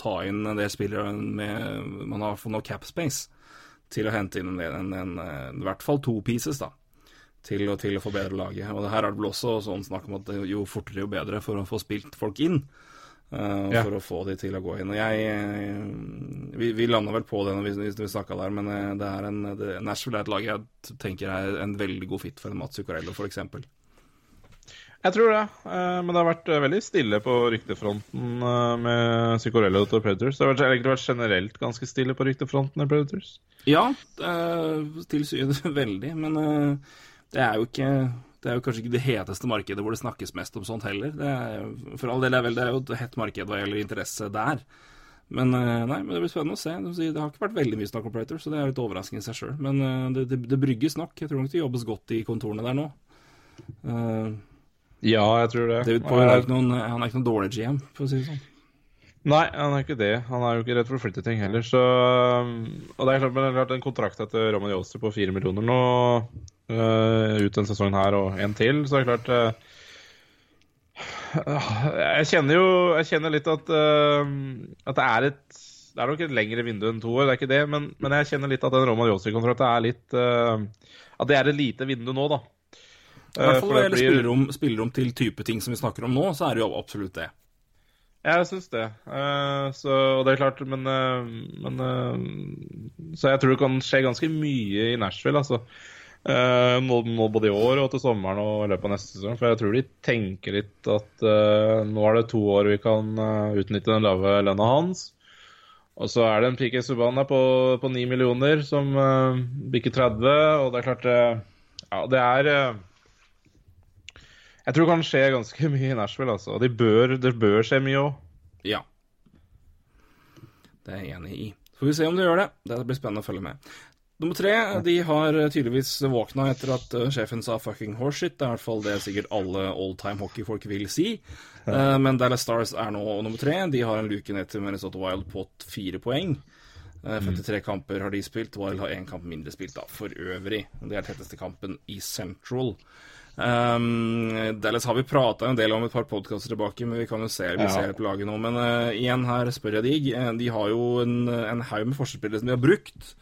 ta inn en del spillere med Man har fått noe cap space til å hente inn en, en, en, i hvert fall to pieces, da. Til å, til å forbedre laget. Og det her er det vel også sånn snakk om at jo fortere jo bedre for å få spilt folk inn. Eh, Ja. For å få de til å gå inn. Og jeg eh, Vi, vi landa vel på det når vi, vi snakka der, men eh, det er en det, Nashville er et lag jeg tenker er en veldig god fit for en Mats Zuccarello, f.eks. Jeg tror det, men det har vært veldig stille på ryktefronten med Cicorello til Predators. Det har egentlig vært generelt ganske stille på ryktefronten i Predators. Ja, til syvende veldig, men det er jo ikke det er jo kanskje ikke det heteste markedet hvor det snakkes mest om sånt heller. Det er, for all del er vel, det er jo et hett marked hva gjelder interesse der. Men eh, nei, men det blir spennende å se. Det har ikke vært veldig mye snakk om Prater, så det er litt overraskende i seg sjøl. Men eh, det, det, det brygges nok. Jeg tror nok det jobbes godt i kontorene der nå. Uh, Ja, jeg tror det. David Poyle er ikke noen, han er ikke noen dårlig GM, for å si det sånn. Nei, han er ikke det. Han er jo ikke redd for å flytte ting heller, så Og det er klart, men det er klart en kontrakt etter Roman Jolster på fire millioner nå, ut denne sesongen her og en til, så er det klart øh, Jeg kjenner jo Jeg kjenner litt at øh, At det er et Det er nok et lengre vindu enn to år, det er ikke det, men, men jeg kjenner litt at den Roman Josi-kontrakten er litt At det er et lite vindu nå, da. I hvert Eh, fall når det gjelder spillerom, spillerom til type ting som vi snakker om nå, så er det jo absolutt det. Jeg syns det. Eh, så, og det er klart, men, eh, men eh, Så jeg tror det kan skje ganske mye i Nashville, altså. Eh, nå, nå både i år og til sommeren og i løpet av neste sesong. For jeg tror de tenker litt at uh, nå er det to år vi kan uh, utnytte den lave lønna hans. Og så er det en PK Subhaan på, på 9 millioner som uh, bikker 30, og det er klart Ja, det er Jeg tror det kan skje ganske mye i Nashville, altså. Og de bør, det bør skje mye òg. Ja. Det er jeg enig i. Får vi se om det gjør det. Det blir spennende å følge med. Nummer tre, de har tydeligvis våkna etter at eh, sjefen sa 'fucking horseshit'. Det er i hvert fall det sikkert alle oldtime hockeyfolk vil si. Eh, men Dallas Stars er nå nummer tre. De har en luke ned til Minnesota Wild på fire poeng. Eh, 53 kamper har de spilt. Wild har én kamp mindre spilt da, for øvrig. Det er tetteste kampen i Central. Um, Dallas har vi prata en del om et par podkaster tilbake, men vi kan jo se vi Ja. ser på laget nå. Men uh, igjen her spør jeg deg. eh, de har jo en, en haug med forspillere som de har brukt.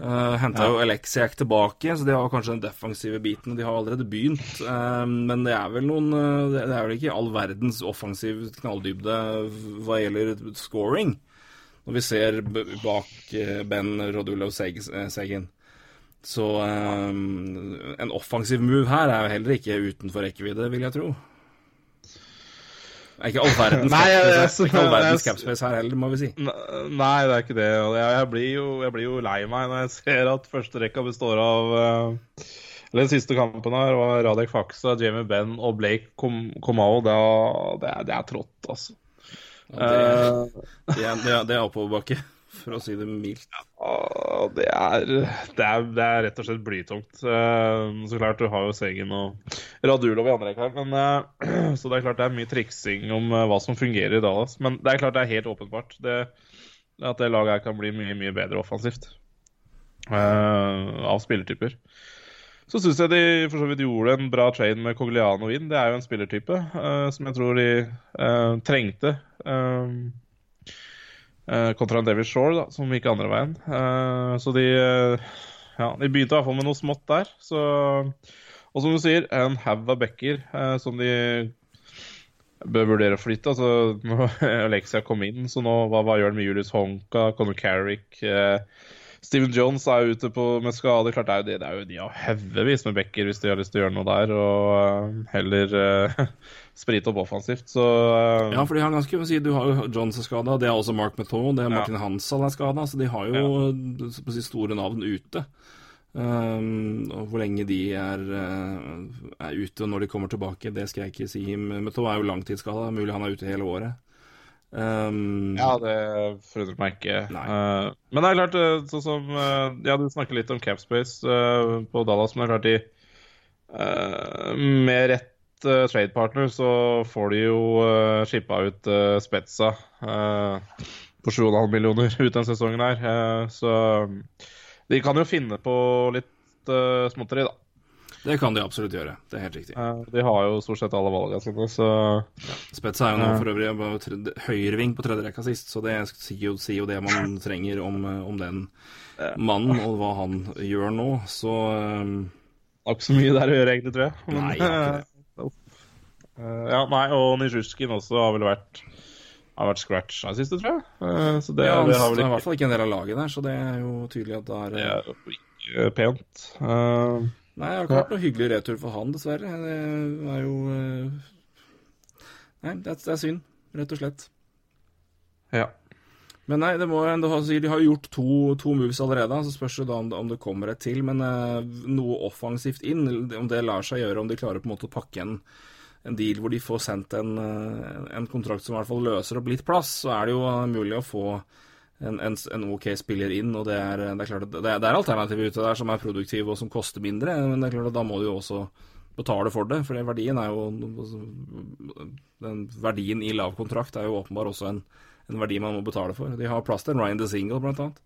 Uh, Henta jo Alexiak tilbake, så de har kanskje den defensive biten. De har allerede begynt, Uh, men det er vel noen uh, Det er vel ikke all verdens offensiv knalldybde hva gjelder scoring, når vi ser bak eh, Ben Rodulov Seg Segen. Så eh, en offensiv move her er jo heller ikke utenfor rekkevidde, vil jeg tro. Det er ikke all verdens Nei, capspace, er her heller, må vi si. Nei, det er ikke det. Jeg, jeg, blir jo, jeg blir jo lei meg når jeg ser at første rekka består av uh, Eller den siste kampen her var Radek Faksa, Jamie Benn og Blake Kom Komao. Det, er- det, er- trått, altså. Ja, det, det, er, det, er, er oppoverbakke, for å si det mildt. Det er, det, er, det er rett og slett blytungt. Eh, Så klart, du har jo Segen og Radulov i andre rekka her, eh, Så det er klart det er mye triksing om eh, hva som fungerer i Dallas. Men det er klart det er helt åpenbart det, at det laget her kan bli mye, mye bedre offensivt. av spillertyper. Så syns jeg de for så vidt gjorde en bra trade med Cogliano inn. Det er jo en spillertype uh, som jeg tror de uh, trengte. eh, kontra en David Shore, da, som gikk andre veien. Eh, så de eh, Ja, de begynte i hvert fall med noe smått der. Så, og som du sier, en haug av backer eh, som de bør vurdere å flytte. Altså, nå Alexia kom inn, så nå hva, hva gjør han med Julius Honka, Conor Carrick? Eh, Steven Jones er ute på, med skade. Klart det er jo det, det er jo de har haugevis med backer hvis de har lyst til å gjøre noe der, og eh, heller eh, sprite opp offensivt. Så uh... Ja, for de har ganske si, Du har jo Johns er skada, det er også Mark Meteau, det er Martin Hansal er skada. Så de har jo så å si, store navn ute. Um, og hvor lenge de er, eh, er ute og når de kommer tilbake, det skal jeg ikke si. Meteau er jo langtidsskada, mulig han er ute hele året. Um, Ja, det forundrer meg ikke. Eh, men det er klart, sånn som Ja, du snakker litt om Capspace uh, på Dallas, men det er klart de Med rett uh, tradepartner så får de jo uh, shippa ut uh, Spetza uh, på 7,5 millioner ut den sesongen her. Eh, så de kan jo finne på litt uh, småtteri, da. Det kan de absolutt gjøre. Det er helt riktig. Eh, de har jo stort sett alle valgene sine, så Spetsa er jo nå for øvrig høyreving på tredje rekka sist, så det sier jo, sier jo det man trenger om, eh, om den mannen og hva han gjør nå. Så um, har ikke så mye der å gjøre, egentlig, tror jeg. Men, Nei, jeg eh, ja, nei, og Nizjusjkin også har vel vært har vært scratcha siste, tror jeg. Eh, så det, ja, han det er har vel i hvert fall ikke en del av laget der, så det er jo tydelig at det er det er jo ikke pent. Uh, Nei, det har ikke vært noe hyggelig retur for han, dessverre. Det er jo eh, Nei, det er, det er synd, rett og slett. ja. Men nei, det må, jo- du har- de har gjort to, to moves allerede, så spørs det da om det, om det kommer et til. Men uh, noe offensivt inn, om det lar seg gjøre, om de klarer på en måte å pakke en, en deal hvor de får sendt en, eh, en kontrakt som i hvert fall løser opp litt plass, så er det jo eh, mulig å få en, en, en OK spiller inn. Og det er, det er klart at det er, det er alternativer ute der som er produktive og som koster mindre, men det er klart at da må du jo også betale for det. For verdien er jo Den verdien i lav kontrakt er jo åpenbar også en, verdi man må betale for. De har plass til en Ryan the Single, blant annet.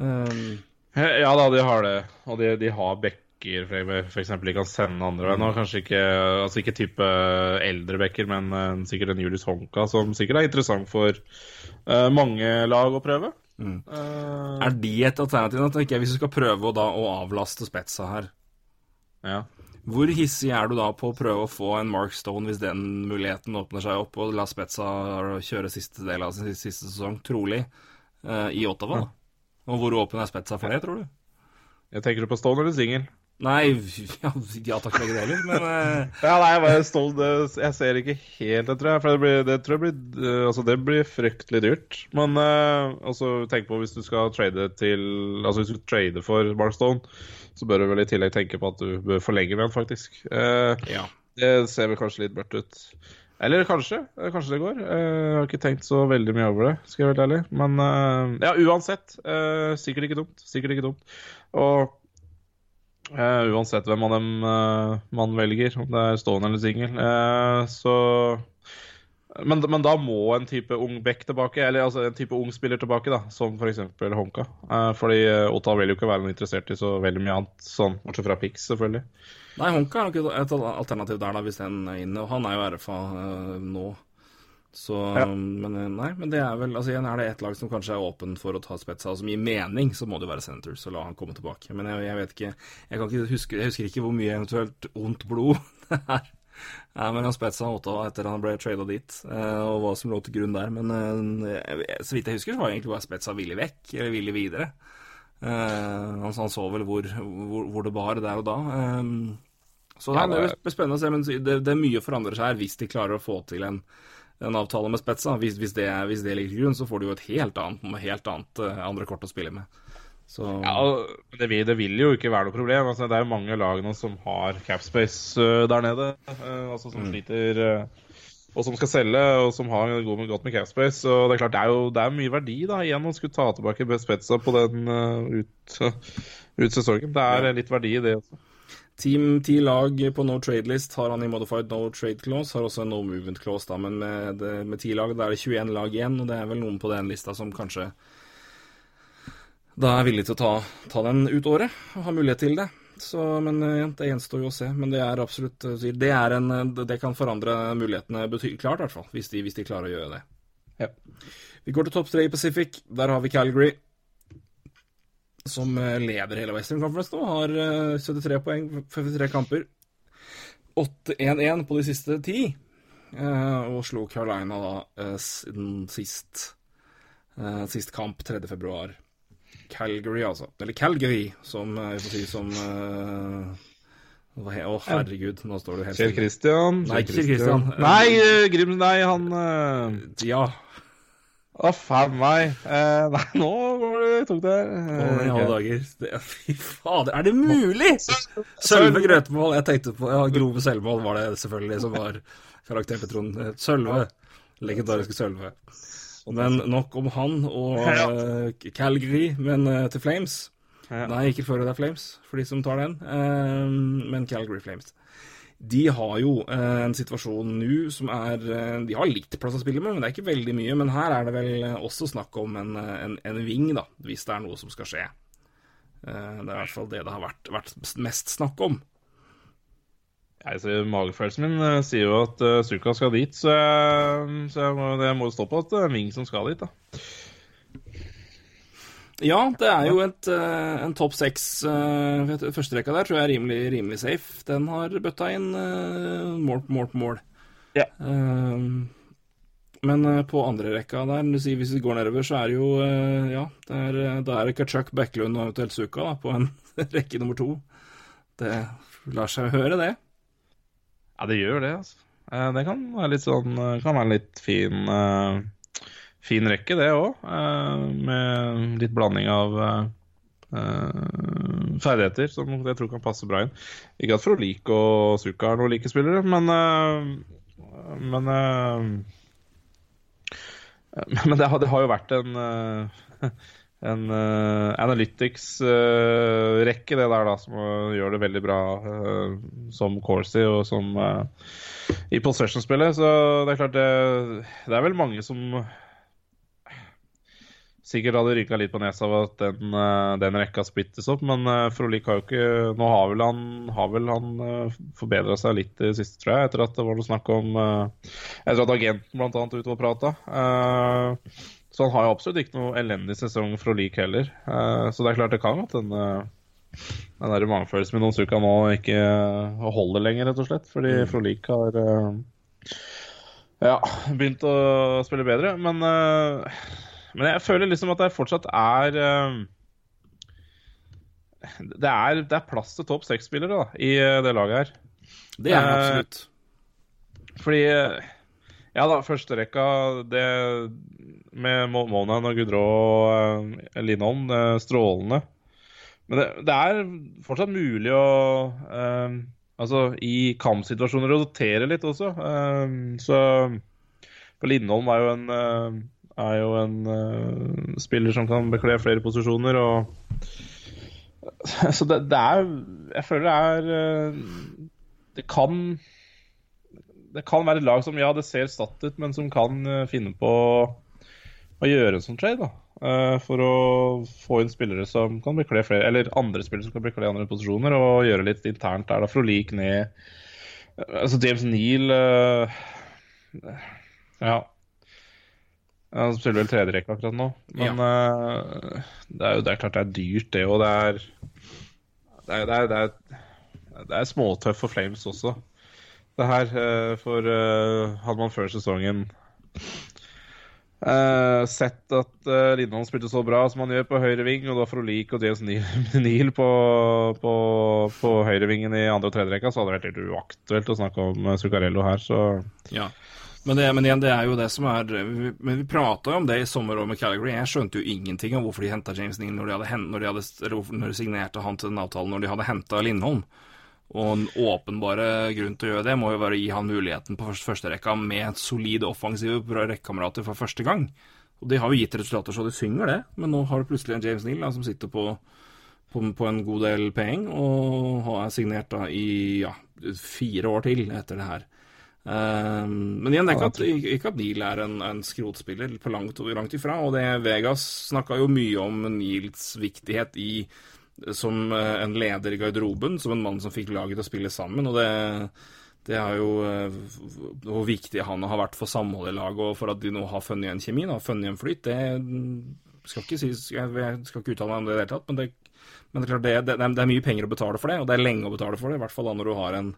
Um, ja da, de har det. Og de, de har backer f.eks. de kan sende andre veien. Kanskje ikke altså ikke type eldre backer, men eh, sikkert en Julius Honka, som sikkert er interessant for uh, mange lag å prøve. Eh, er de et alternativ? Tenker jeg Hvis du skal prøve å, da, å avlaste Spetsa her, ja. hvor hissig er du da på å prøve å få en Mark Stone hvis den muligheten åpner seg opp, og la Spetsa kjøre siste del av sin siste sesong, trolig, eh, i Ottawa? Ja. Og hvor åpen er Spetsa for det, tror du? Jeg tenker du på Stone eller singel? Nei, ja, ja takk begge deler, men uh... Ja, nei, jeg bare det, jeg ser ikke helt det, tror jeg. For det, blir, det tror jeg blir eh, Altså, det blir fryktelig dyrt. Men uh, altså, tenk på hvis du skal trade til Altså, hvis du trade for Mark Stone, så bør du vel i tillegg tenke på at du bør forlenge den, faktisk. Uh, ja. det ser vel kanskje litt mørkt ut. Eller kanskje. Kanskje det går. Jeg har ikke tenkt så veldig mye over det, skal jeg være helt ærlig. Men ja, uansett. Sikkert ikke dumt. Sikkert ikke dumt. Og Eh, uansett hvem av dem uh, man velger, om det er stående eller singel. Uh, så men, men da må en type ung back tilbake, eller altså en type ung spiller tilbake, da, som f.eks. Honka. Eh, fordi eh, Otta vil jo ikke være noe interessert i så veldig mye annet, sånn, bortsett fra Pix, selvfølgelig. Nei, Honka er nok et, alternativ der, da, hvis den er inne. Og han er jo RFA eh, nå. Så Ja. men, eh, Nei, men det er vel Altså igjen er det ett lag som kanskje er åpen for å ta Spetsa, som gir mening, så må det jo være Senators, og la han komme tilbake. Men jeg, jeg vet ikke Jeg kan ikke huske Jeg husker ikke hvor mye eventuelt ondt blod det er ja, mellom Spetsa og Ottawa etter han ble trada dit, eh, og hva som lå til grunn der. Men eh, så vidt jeg husker, så var egentlig bare Spetsa villig vekk, eller villig videre. Eh, han, han så vel hvor, hvor, hvor det bar der og da. Eh, så det er jo spennende å se, men det, det er mye forandrer seg her hvis de klarer å få til en, en avtale med Spetsa. Hvis, hvis, det, hvis det ligger til grunn, så får du jo et helt annet, helt annet eh, andre kort å spille med. Så Ja, det vil, det vil jo ikke være noe problem. Altså, det er jo mange lag nå som har capspace uh, der nede. uh, altså Som sliter uh, og som skal selge, og som har god, godt med capspace. Og det er klart, det er jo det er mye verdi da igjen å skulle ta tilbake Spetsa på den ut, ut sesongen. Det er litt verdi i det også. Team ti lag på no trade list har han i modified no trade clause, har også en no movement clause, da, men med, ti lag da er det 21 lag igjen, og det er vel noen på den lista som kanskje da er villig til å ta, ta den ut året, og har mulighet til det. Så, men eh, det gjenstår jo å se. Men det er absolutt eh, Det, er en, eh, det kan forandre mulighetene betydelig klart, i hvert fall. Hvis de, hvis de klarer å gjøre det. Ja. Vi går til topp tre i Pacific. Der har vi Calgary. Som eh, leder hele Western Conference nå. Har eh, 73 poeng, 53 kamper. 8-1-1 på de siste ti. Eh, og slo Carolina da siden den sist eh, Sist kamp 3. februar. Calgary, altså. Eller Calgary, som eh, vi får si som å, oh, herregud, nå står du helt Kjell Kristian? Christian. Nei, ikke Kjell Christian. Nei, eh, Grim, nei, han eh, Ja. Å, faen meg. Uh, nei, nå var det, tok det Å, i Eh, alle dager. Det, fy fader, er det mulig?! Sølve grøtemål. Jeg tenkte på ja, Grove selvmål var det selvfølgelig som var karakteren til Trond. Eh, Sølve. Legendariske Sølve. Men nok om han og uh, Calgary, men uh, til Flames. Nei, ikke før det er Flames, for de som tar den, men Calgary Flames. De har jo eh, en situasjon nå som er eh, De har litt plass å spille med, men det er ikke veldig mye. Men her er det vel eh, også snakk om en, en, en ving, da, hvis det er noe som skal skje. Det er i hvert fall det det har vært, vært mest snakk om. Jeg ser, Magefølelsen min sier jo at uh, Suka skal dit, så, jeg, så jeg, må, jeg må stå på at det er en Ving som skal dit, da. Ja, det er jo et, eh, en topp seks uh, Førsterekka der tror jeg er rimelig, rimelig safe. Den har bøtta inn eh, mål på mål på mål. Ja. Eh, men eh, på andre rekka der, sier hvis vi går nedover, så er det jo eh, Ja, det er, eh, da er det Kachuk, Bekkelund og eventuelt Suka da, på en rekke nummer to. Det lar seg høre, det. Ja, det gjør det, altså. Eh, det kan være litt sånn eh, Kan være litt fin eh, Fin rekke, det òg. med litt blanding av eh, eh, ferdigheter som jeg tror kan passe bra inn. Ikke at Frolik og Suka er noen like spillere, men eh, Men eh, Men det har, det har jo vært en eh, en uh, analytics-rekke, det der, da, som uh, gjør det veldig bra uh, som Corsi og som uh, i possession-spillet. Så det er klart det, det er vel mange som sikkert hadde rynka litt på nesa av at den, uh, den rekka splittes opp, men uh, Frolik har jo ikke Nå har vel han, har vel han uh, forbedra seg litt i det siste, tror jeg, etter at det var noe snakk om Etter at agenten blant annet ute og prata. Så han har jo absolutt ikke noe elendig sesong Frolik heller. Eh, så det er klart det kan at den, eh, den der magefølelsen med Nonsuka nå ikke eh, holder lenger, rett og slett. Fordi mm. Frolik har eh, ja, begynt å spille bedre. Men, eh, men jeg føler liksom at det fortsatt er eh, det, er det er plass til topp seks-spillere i eh, det laget her. Det er det Eh, absolutt. Fordi Ja da, førsterekka det med Mo- Monan og Gudrå og er strålende. Men det, det er fortsatt mulig å eh, Altså, i kampsituasjoner rotere litt også. Um, så For Lindholm er jo en er jo en uh, spiller som kan bekle flere posisjoner, og Så det, det er Jeg føler det er uh, Det kan det kan være et lag som ja, det ser statt ut, men som kan uh, finne på å gjøre en sånn trade. da. For å få inn spillere som kan bekle flere, eller andre spillere som kan bekle andre posisjoner, og gjøre litt internt der. da, Frolik ned. Uh, altså James Neal Ja. Han spiller vel tredjerekke akkurat nå. Men det er jo det er klart det er dyrt, det. Og det Det det er, småtøff for Flames også det her. For hadde man før sesongen Uh, sett at uh, Lindholm spilte så bra som han gjør på høyre ving, og da Frolik og James Neal på, på, på høyrevingen i andre og tredje rekka, så hadde det vært helt uaktuelt å snakke om uh, Zuccarello her, så Ja. Men, det, men igjen, det er jo det som er Men vi prata jo om det i sommer og med Calgary. Jeg skjønte jo ingenting om hvorfor de henta James Neal når de, hadde, når de, hadde, når de signerte han til den avtalen når de hadde henta Lindholm. Og en åpenbare grunn til å gjøre det må jo være å gi han muligheten på første, førsterekka med solide offensive rekkekamerater for første gang. Og de har jo gitt resultater så de synger det, men nå har du plutselig en James Neal som sitter på, på, på en god del penger, og har signert da i ja, fire år til etter det her. Eh, men igjen, ikke at, ikke at Neil er en, en skrotspiller, på langt, langt ifra. Og det Vegas snakka jo mye om Neils viktighet i som eh, en leder i garderoben, som en mann som fikk laget til å spille sammen. Og det, det er jo eh, hvor viktig han har vært for samholdet i laget, og for at de nå har funnet igjen kjemi, da, funnet igjen flyt. Det skal ikke sies, jeg skal ikke uttale meg om det i det hele tatt, men, det, men det, er klart det, det, det, er mye penger å betale for det, og det er lenge å betale for det. I hvert fall da når du har en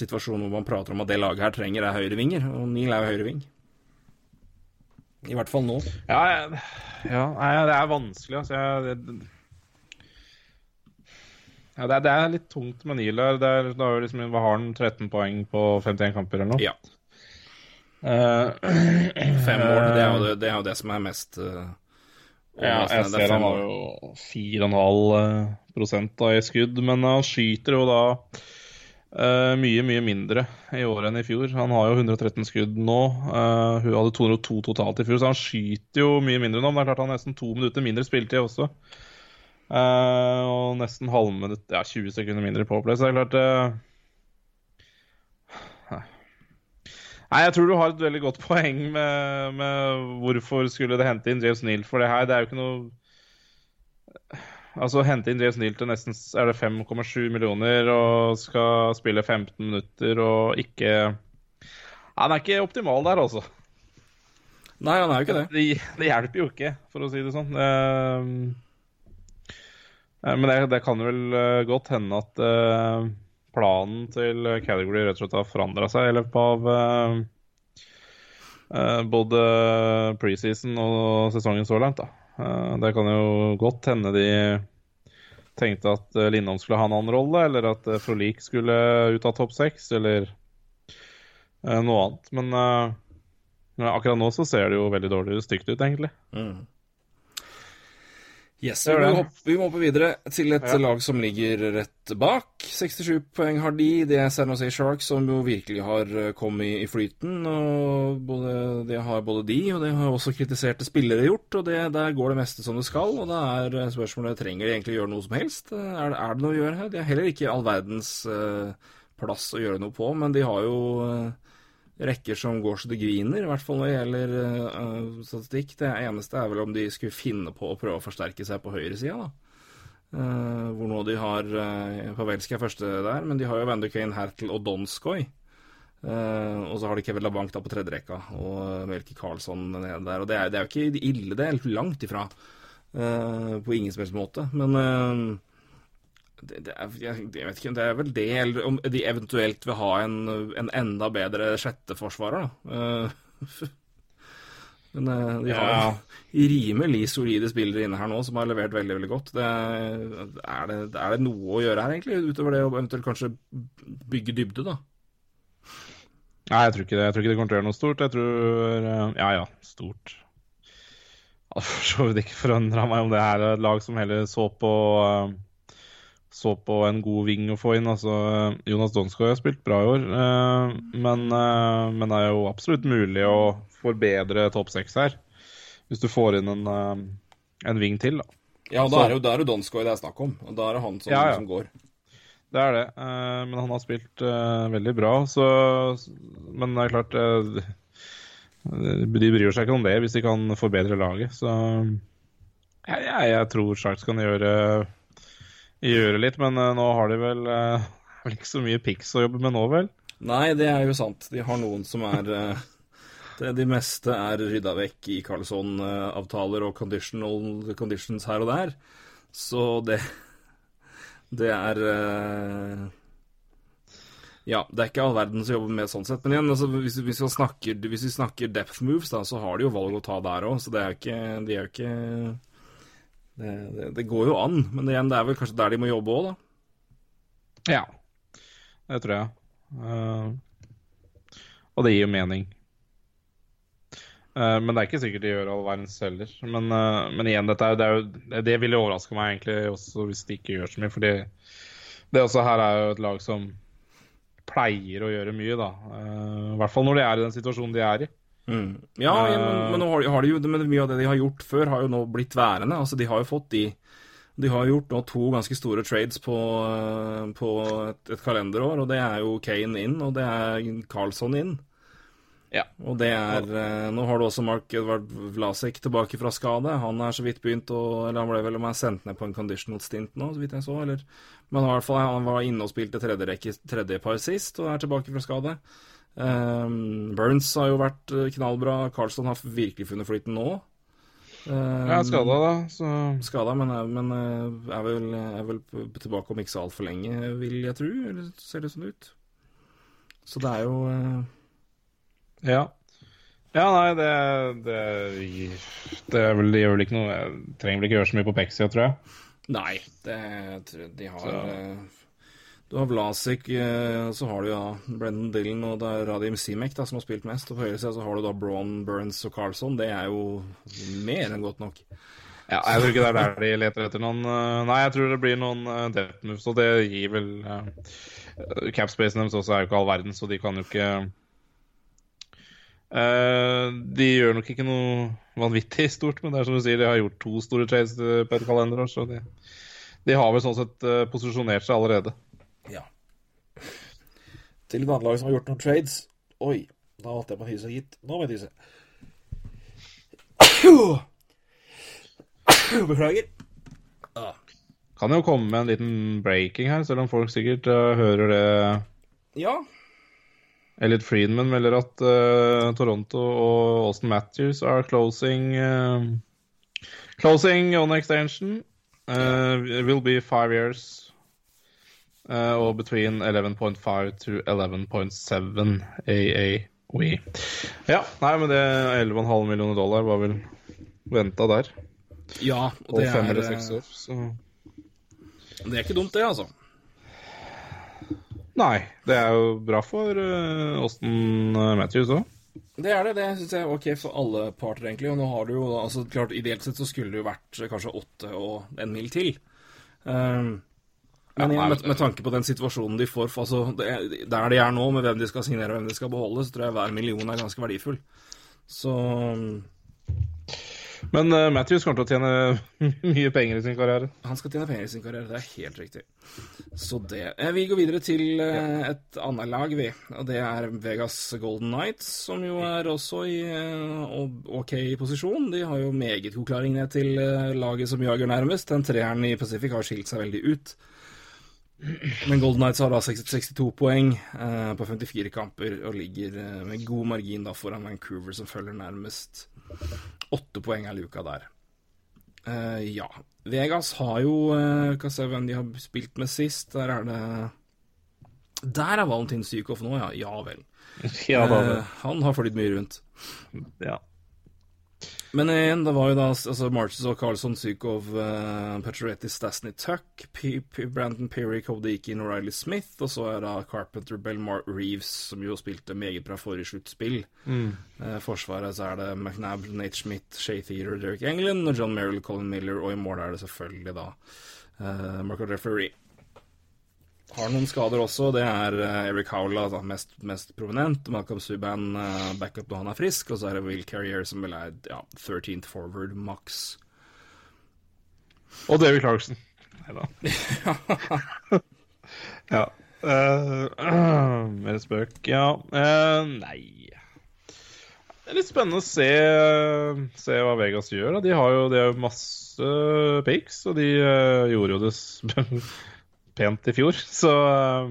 situasjon hvor man prater om at det laget her trenger er høyrevinger, og Neil er jo høyreving. I hvert fall nå. Ja, jeg, ja det er vanskelig, altså. Jeg, det, ja, det er, det er, litt tungt med Neil her. Det er, da liksom, hva har han? 13 poeng på 51 kamper eller noe? Ja. Uh, Fem mål, det er, jo det, det er jo det som er mest uh, Ja, jeg ser han har jo 4,5 da i skudd, men han skyter jo da uh, mye, mye mindre i år enn i fjor. Han har jo 113 skudd nå. Uh, hun hadde 202 totalt i fjor, så han skyter jo mye mindre nå. Men det er klart han har nesten to minutter mindre spilletid også. Uh, og nesten halvminutt, ja, 20 sekunder mindre på play, så det er klart Nei, jeg tror du har et veldig godt poeng med, med, hvorfor skulle det hente inn James Neal for det her. Det er jo ikke noe Altså, hente inn James Neal til nesten er det 5,7 millioner og skal spille 15 minutter og ikke Han er ikke optimal der, altså. Nei, han er jo ikke det. Det, det hjelper jo ikke, for å si det sånn. Uh, men det, det, kan vel uh, godt hende at uh, planen til Category rett og slett har forandra seg i løpet av både preseason og sesongen så langt. Det kan jo godt hende de tenkte at Lindholm skulle ha en annen rolle, eller at Frolik skulle ut av topp seks, eller noe annet. Men akkurat nå så ser det jo veldig dårlig stygt ut, egentlig. Mm. Yes, vi må, hoppe, vi må hoppe videre til et ja. lag som ligger rett bak. 67 poeng har de. Det er San Jose Sharks, som jo virkelig har eh, kommet i flyten. og både, Det har både de, og det har også kritiserte spillere gjort. og det, Der går det meste som det skal. og Da er eh, spørsmålet trenger de egentlig gjøre noe som helst. Er det, er det noe å gjøre her? De har heller ikke all verdens uh, plass å gjøre noe på, men de har jo uh, rekker som går så det griner, i hvert fall når det gjelder uh, statistikk. Det eneste er vel om de skulle finne på å prøve å forsterke seg på høyresida, da. Uh, hvor nå de har uh, Pavelski er første der, men de har jo Vander Hertel og Donskoy. Uh, og så har de Kevin LaBanc da på tredje rekka, og Melke Karlsson nede der. Og det er, det er, jo ikke ille, det er langt ifra. På ingen som helst måte. Men det, det er, jeg, jeg, vet ikke, det er vel det, eller om de eventuelt vil ha en, en enda bedre sjetteforsvarer, da. Uh, men uh, de har ja. rimelig solide spillere inne her nå som har levert veldig veldig godt. Det, er, det, er, det, noe å gjøre her, egentlig, utover det å eventuelt kanskje bygge dybde, da? Nei, jeg tror ikke det. Jeg tror ikke det kommer til å gjøre noe stort. Jeg tror eh, Ja ja, stort. Jeg hadde for så vidt ikke forundra meg om det er et lag som heller så på uh, så på en god ving å få inn. Altså, Jonas Donskoj har spilt bra i år, eh, men, eh, men, det er jo absolutt mulig å forbedre topp seks her. Hvis du får inn en, eh, en ving til, da. Ja, da er, jo, da er det Donskoj det er snakk om. Og da er det han som, ja, ja. som går. Det er det, men han har spilt veldig bra, så Men det er klart De bryr seg ikke om det hvis de kan forbedre laget, så jeg, jeg, jeg tror Sharks kan gjøre gjøre litt, men uh, nå har de vel, uh, vel ikke så mye pics å jobbe med nå, vel? Nei, det er jo sant. De har noen som er uh, det, De meste er rydda vekk i Carlsson-avtaler og conditions her og der. Så det Det er ja, det er ikke all verden som jobber med sånn sett. Men igjen, altså, hvis, hvis, vi snakker, hvis, vi snakker, depth moves, da, så har de jo valg å ta der òg. Så det er ikke, de er jo ikke det, det, det, går jo an, men igjen, det er vel kanskje der de må jobbe òg, da. Ja, det tror jeg. Uh, og det gir jo mening. Uh, men det er ikke sikkert de gjør all verdens heller. Men, uh, men igjen, dette er, det, er jo, det ville overraske meg egentlig også hvis de ikke gjør så mye. Fordi det også her er jo et lag som pleier å gjøre mye, da. I hvert fall når de er i den situasjonen de er i. Mm. Ja, uh, men, men, nå har, har de jo, men mye av det de har gjort før, har jo nå blitt værende. Altså, De har jo fått de De har gjort nå to ganske store trades på, eh, på et, et kalenderår, og det er jo Kane inn, og det er Carlsson inn. Ja. Og det er eh, Nå har du også Mark Edvard Vlasek tilbake fra skade. Han er så vidt begynt å Eller han ble vel om jeg sendt ned på en conditional stint nå, så vidt jeg så, eller Men i hvert fall, han var inne og spilte tredje, rekke, tredje par sist, og er tilbake fra skade. Um, Burns har jo vært eh, knallbra. Carlsson har virkelig funnet flyten nå. Um, Jeg er skada, da, så Skada, men, er- men eh, er, vel, er vel tilbake om ikke så altfor lenge, vil jeg tro. Eller ser det sånn ut? Så det er jo uh... Ja. Ja, nei, det, det, det, vel, det gjør vel ikke noe Jeg trenger vel ikke gjøre så mye på Pexia, tror jeg. Nei, det tror jeg de har Så- Du har Vlasic, eh, så har du ja Brendan Dillon og det er Radim Simek da, som har spilt mest. Og på høyre side så har du da Braun, Burns og Carlson. Det er jo mer enn godt nok. Ja, jeg tror ikke det er der de leter etter noen eh, Nei, jeg tror det blir noen uh, depth moves, og det gir vel uh, Capspacen deres også er jo ikke all verden, så de kan jo ikke uh, De gjør nok ikke noe vanvittig stort, men det er som du sier, de har gjort to store trades eh, på et kalenderår, så de, de har vel sånn sett uh, posisjonert seg allerede. Ja. Til lag som har gjort noen trades Oi, da holdt jeg på å hyse, gitt. Nå må jeg hyse. Beklager. Kan jo komme med en liten breaking her, selv om folk sikkert uh, hører det Ja. Elliot Friedman melder at uh, Toronto og Austin Matthews are closing uh, Closing on extension. Uh, will be five years. Eh, og between 11.5 to 11.7 AAW. Ja, nei, men det 11,5 millioner dollar var vel venta der. ja, og Og det fem er, eller seks eh, år, så det er ikke dumt, det, altså. Nei, det er jo bra for uh, Austin Matthews òg. Det er det. Det syns jeg er ok for alle parter, egentlig. Og nå har du jo altså klart Ideelt sett så skulle det jo vært kanskje åtte og en mil til. Um, men igjen, med, med tanke på den situasjonen de får altså, det er, Der de er nå, med hvem de skal signere og hvem de skal beholde, så tror jeg hver million er ganske verdifull. Så Men uh, Matthews kommer til å tjene mye penger i sin karriere. han skal tjene penger i sin karriere. Det er helt riktig. Så det eh, Vi går videre til uh, et annet lag, vi. Og det er Vegas Golden Knights, som jo er også i uh, OK posisjon. De har jo meget god klaring ned til laget som jager nærmest. Den treeren i Pacific har skilt seg veldig ut. Men Golden Knights har da 62 poeng eh, på 54 kamper og ligger eh, med god margin da foran Vancouver, som følger nærmest. Åtte poeng er luka der. Eh, ja. Vegas har jo uh, Skal se hvem de har spilt med sist. Der er det Der er Valentin Sykov nå, ja. Ja vel. Ja, da, Eh, han har flydd mye rundt. ja. Men igjen, det var jo da altså Marches og Carlson, Sykov, uh, Petroretti, Stasny Tuck, P P Brandon Perry, Cody Eakin og Riley Smith, og så er da Carpenter, Belmar Reeves, som jo spilte meget bra forrige sluttspill. Eh, forsvaret så er det McNabb, Nate Schmidt, Shay Theater, Derek England og John Merrill, Colin Miller, og i mål er det selvfølgelig da uh, Marco Referee. Har noen skader også. Det er eh, Eric Howla, da, mest, mest prominent. Malcolm Subban eh, backup når han er frisk. Og så er det Will Carrier, som vel er ja, 13th forward max. Og David Clarkson. Nei da. ja. Eh, mer spøk, ja. Uh, nei Det er litt spennende å se, se hva Vegas gjør. Da. De har jo, de har jo masse picks, og de gjorde jo det pent i fjor. Så eh,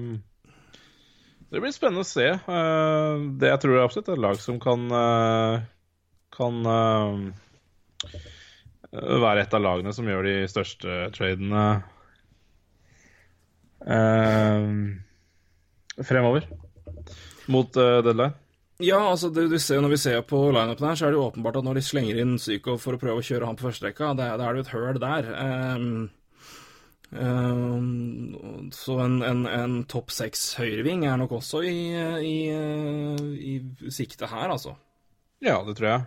det blir spennende å se. Eh, det jeg tror er absolutt et lag som kan eh, kan eh, være et av lagene som gjør de største tradene fremover. Mot deadline. Ja, altså det du ser, Når vi ser på lineupen her, så er det jo åpenbart at når de slenger inn Psycho for å prøve å kjøre han på førsterekka, da er det jo et høl der. Ehm, så en, en, en topp seks høyreving er nok også i, i, i sikte her, altså. Ja, det tror jeg.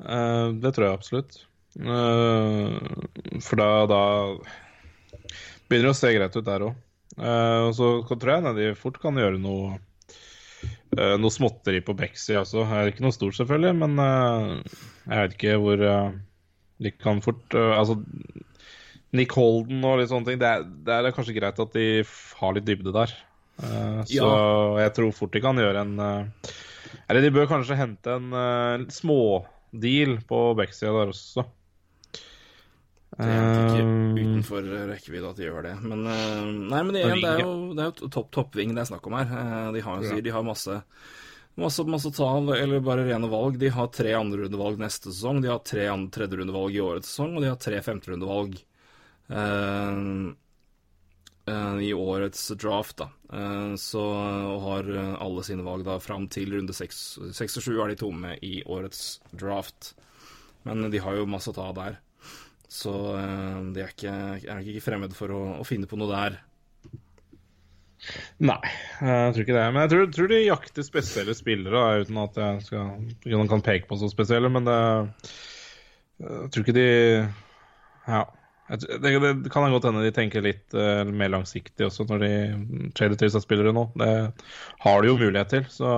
Eh, det tror jeg absolutt. Eh, for da, da begynner det å se greit ut der òg. og så tror jeg de fort kan gjøre noe eh, noe småtteri på Bexy også. Altså. Ikke noe stort, selvfølgelig, men eh, jeg vet ikke hvor eh, de kan fort Altså, Nick Holden og litt sånne ting. Det er, det er kanskje greit at de har litt dybde der. Eh, så jeg tror fort de kan gjøre en uh, Eller de bør kanskje hente en uh, smådeal på backsida der også. Det er ikke utenfor rekkevidde at de gjør det. Men, nei, men det, igjen, det er jo, det er jo topp toppving det er snakk om her. De har, jo- de har masse, masse, masse tall, eller bare rene valg. De har tre andrerundevalg neste sesong, de har tre tredjerundevalg i årets sesong, og de har tre femterundevalg i årets draft, da. Eh, så, har eh, alle sine valg da fram til runde seks seks og sju er de tomme i årets draft. Men de har jo masse å ta der. Så eh, de er ikke, er nok ikke fremmed for å, å finne på noe der. Nei, jeg tror ikke det. Men jeg tror, tror de jakter spesielle spillere, da, uten at jeg skal, ikke noen kan peke på så spesielle. Men det, jeg tror ikke de Ja. Det, det kan godt hende de tenker litt uh, mer langsiktig også når de trader til seg spillere nå. Det har de jo mulighet til. Så,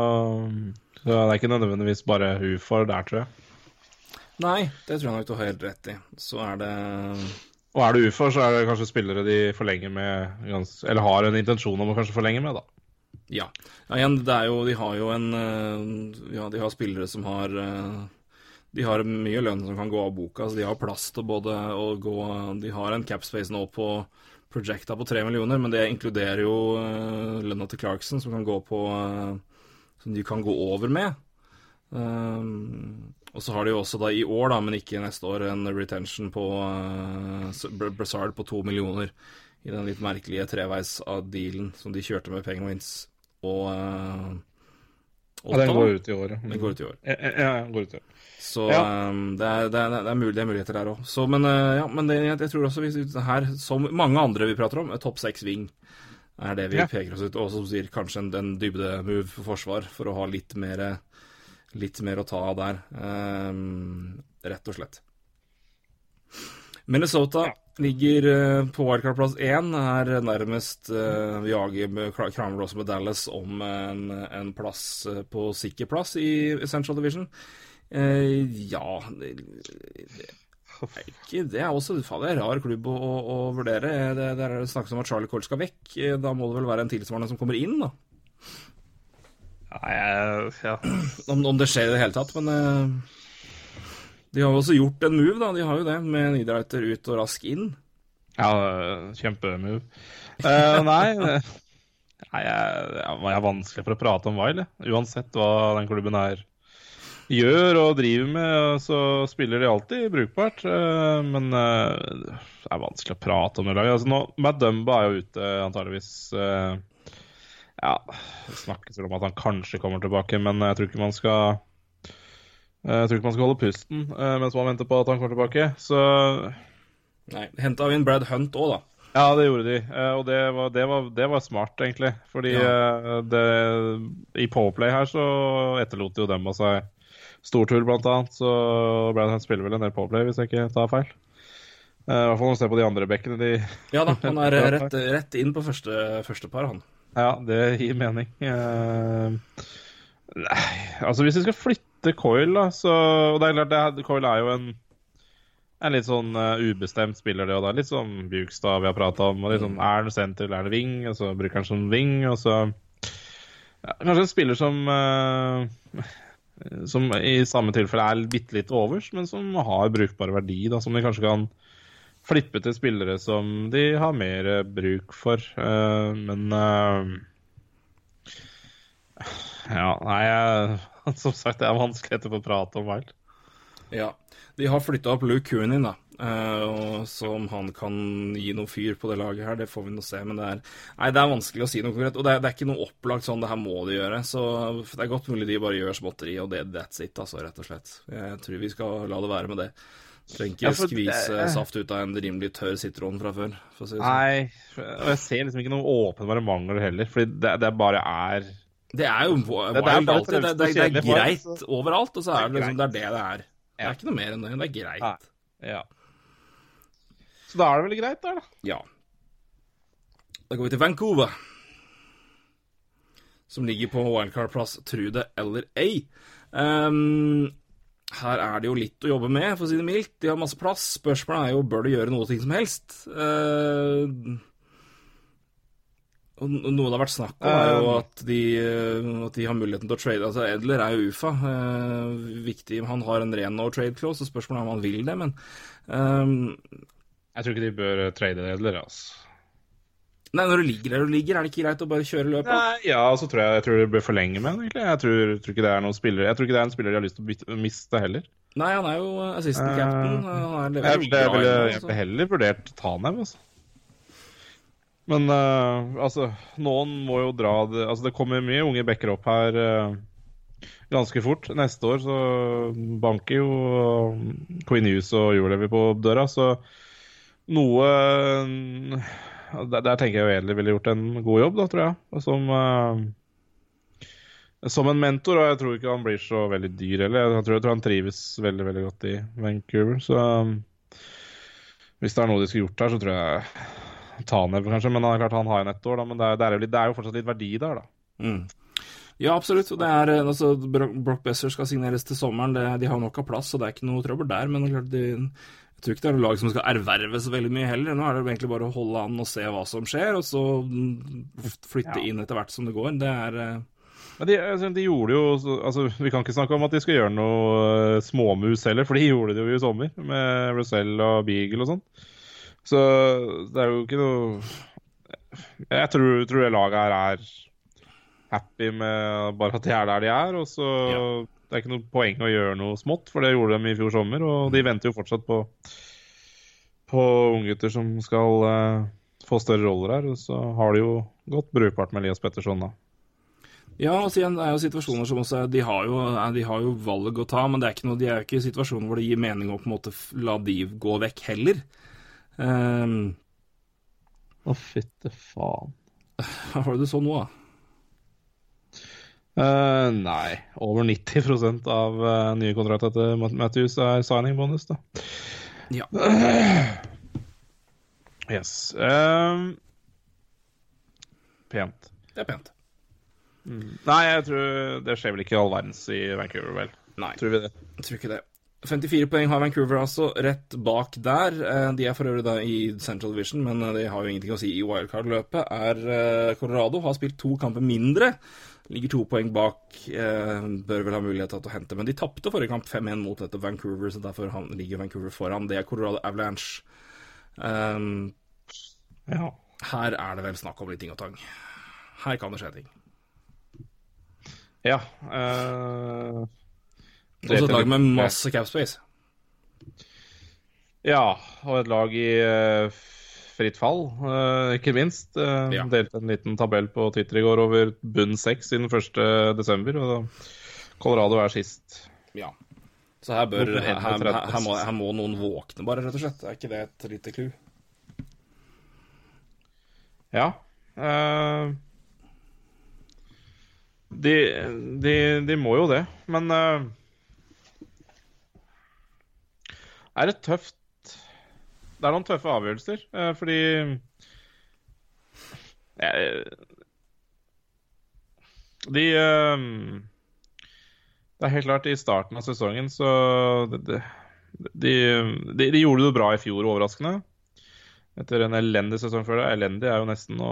så det er ikke nødvendigvis bare ufor der, tror jeg. Nei, det tror jeg nok du har helt rett i. Så er det Og er det ufor, så er det kanskje spillere de forlenger med Eller har en intensjon om å kanskje forlenge med, da. Ja. ja igjen, det er jo De har jo en eh, Ja, de har spillere som har eh, De har mye lønn som kan gå av boka, så de har plass til både å gå De har en capspace nå på projecta på tre millioner, men det inkluderer jo uh, lønna til Clarkson, som kan gå på eh, Som de kan gå over med. Um, og så har de jo også da i år, da, men ikke neste år, en retention på uh, Brassard på to millioner i den litt merkelige treveis av dealen som de kjørte med Penguins og uh, Ja, den går ut i året. Den går ut i år. Ja, ja, den går ut i år. Så Ja. um, det, er, det, er, det, er mulig, det er muligheter der òg. Men, uh, ja, men det, jeg tror også vi, her, som mange andre vi prater om, er topp seks wing er det vi Ja. peker oss ut. Og som sier, kanskje en, en dybde-move for forsvar, for å ha litt mer, litt mer å ta av der. Um, rett og slett. Minnesota ligger uh, på wildcard-plass én, er nærmest uh, Vi jager krangler også med Dallas om en, en plass på sikker plass i Central Division. Eh, ja det, det, er ikke, det er også faen, det er rar klubb å, å, å vurdere. Det, det er snakkes om at Charlie Cole skal vekk. Eh, Da må det vel være en tilsvarende som kommer inn, da. Nei, ja. Om, om det skjer i det hele tatt. Men eh, de har jo også gjort en move, da. De har jo det, med Niederreiter ut og Rask inn. Ja, kjempemove. Uh, nei, eh, nei jeg, jeg er vanskelig for å prate om jeg. uansett hva den klubben her gjør og driver med, så spiller de alltid brukbart. eh, men eh, det er vanskelig å prate om det laget. Altså, nå, Matt Dumba er jo ute antageligvis eh, Ja, det snakkes vel om at han kanskje kommer tilbake, men jeg tror ikke man skal jeg tror ikke man skal holde pusten mens man venter på at han kommer tilbake. Så Nei, Henta inn Brad Hunt òg, da. Ja, det gjorde de, og det var, det var, det var smart, egentlig. Fordi ja. det, i Powerplay her så etterlot jo dem av seg stortull, blant annet. Så Brad Hunt spiller vel en del Powerplay, hvis jeg ikke tar feil. Eh, I hvert fall når du ser på de andre bekkene. De, Ja da, han er rett, rett inn på første, første par, han. ja, det gir mening. Uh, nei, altså hvis vi skal flytte Coil, da, så Og det er klart, det, Coil er jo en en litt sånn uh, ubestemt spiller, det. Det er litt sånn Bjugstad vi har prata om. og litt sånn, Er han senter, eller er det wing? Og så bruker han som wing. og så ja, Kanskje en spiller som eh, Som i samme tilfelle er bitte litt overs, men som har brukbar verdi. da, Som de kanskje kan flippe til spillere som de har mer eh, bruk for. Eh, men eh, Ja, nei jeg, Som sagt, det er vanskelig etterpå å prate om Wild. Ja. De har flytta opp Luke Coonin, da. Eh, og så om han kan gi noe fyr på det laget her, det får vi nå se. Men det er, nei, det er vanskelig å si noe konkret. Og det er, det er ikke noe opplagt sånn det her må de gjøre. Så det er godt mulig de bare gjør småtteri, og det that's it, altså, rett og slett. Jeg tror vi skal la det være med det. Trenger ikke Ja, skvise det- saft ut av en rimelig tørr sitron fra før, si sånn. Nei, og jeg ser liksom ikke noen åpenbare mangler heller. Fordi det, det bare er Det er jo wild Det- er alltid. Det, det, det, er greit overalt, og så er det liksom det er det det er. Det er ikke noe mer enn det. Det er greit. Ja. Så da er det vel greit, der, da. Ja. Da går vi til Vancouver. Som ligger på wildcard-plass, tru det eller ei. Um, her er det jo litt å jobbe med, for å si det mildt. De har masse plass. Spørsmålet er jo bør de gjøre noe ting som helst. Uh, og noe det har vært snakk om, er jo at de, eh, at de har muligheten til å trade. Altså, Edler er jo UFA. Uh, viktig. Han har en ren no trade clause, og spørsmålet er om han vil det, men eh, Jeg tror ikke de bør trade heller, altså. Nei, når du ligger der du ligger, er det ikke greit å bare kjøre løpet? Nei, ja, så tror jeg, jeg tror det bør forlenge med den, egentlig. Jeg tror, tror ikke det er noen spillere Jeg tror ikke det er en spiller de har lyst til å bytte, miste heller. Nei, han er jo assistant captain. Han er Jeg, bra ville altså. heller vurdert Tanev, altså. Men uh, altså, noen må jo dra det Altså, det kommer mye unge backer opp her uh, ganske fort. Neste år så banker jo uh, Queen Hughes og Julevi på døra, så noe der, der tenker jeg jo egentlig ville gjort en god jobb, da, tror jeg. Som, uh, som en mentor, og jeg tror ikke han blir så veldig dyr heller. Jeg tror, jeg tror han trives veldig veldig godt i Vancouver. Så um, hvis det er noe de skulle gjort her, så tror jeg Tanev, kanskje. Men er klart han har jo ett år, da. Men det er, det, er jo det er jo fortsatt litt verdi der, da. Mm. Ja, absolutt. Det er, eh, altså, Brock Besser skal signeres til sommeren. Det, de har nok av plass, så det er ikke noe trøbbel der. Men klart, de, jeg tror ikke det er noe lag som skal erverve så veldig mye heller. Nå er det egentlig bare å holde an og se hva som skjer, og så mm, flytte Ja. inn etter hvert som det går. Det er eh, Men de, altså, de gjorde jo altså, Vi kan ikke snakke om at de skal gjøre noe uh, småmus heller, for de gjorde det jo i sommer. Med Russell og Beagle og sånn. Så det er jo ikke noe Jeg tror, tror det laget her er happy med bare at de er der de er. Og så Det er ikke noe poeng å gjøre noe smått, for det gjorde de i fjor sommer. Og de venter jo fortsatt på på unggutter som skal uh, få større roller her. Og så har de jo gått brukbart med Elias Petterson, da. Ja, altså igjen, det er jo situasjoner som også er De har jo, de har jo valg å ta, men det er ikke noe, de er jo ikke i situasjoner hvor det gir mening å på en måte la de gå vekk heller. Um, Å, fytte faen. hva var det du så nå, da? Eh, nei, over 90% av uh, nye kontrakter til Matthews er signing bonus, da. Ja. Yes. Eh, pent. Det er pent. Nei, jeg tror det skjer vel ikke all verdens i Vancouver, vel. Nei. Tror vi det. Jeg tror ikke det. 54 poeng har Vancouver, altså. Rett bak der. Eh, De er for øvrig da i Central Division, men de har jo ingenting å si i wildcard-løpet. Colorado har spilt to kamper mindre. Ligger to poeng bak. eh, Bør vel ha mulighet til å hente. Men de tapte forrige kamp 5-1 mot dette Vancouver, så derfor han- ligger Vancouver foran. Det er Colorado Avalanche. Um, Ja. her er det vel snakk om litt ting og tang. Her kan det skje ting. ja eh, Også et lag med masse cap space. Ja, og et lag i eh, fritt fall, eh, ikke minst. Uh, Ja. Delte en liten tabell på Twitter i går over bunn seks siden 1. desember, og Colorado er sist. Ja. Så her, bør, her, her, her, må, her må noen våkne, bare, rett og slett. Er ikke det et lite clou? Ja. eh, de, de, de må jo det, men eh, er det tøft Det er noen tøffe avgjørelser, eh, fordi De eh, Det er helt klart, i starten av sesongen så det, de, de, de gjorde det bra i fjor, overraskende. Etter en elendig sesong før det. Elendig er jo nesten å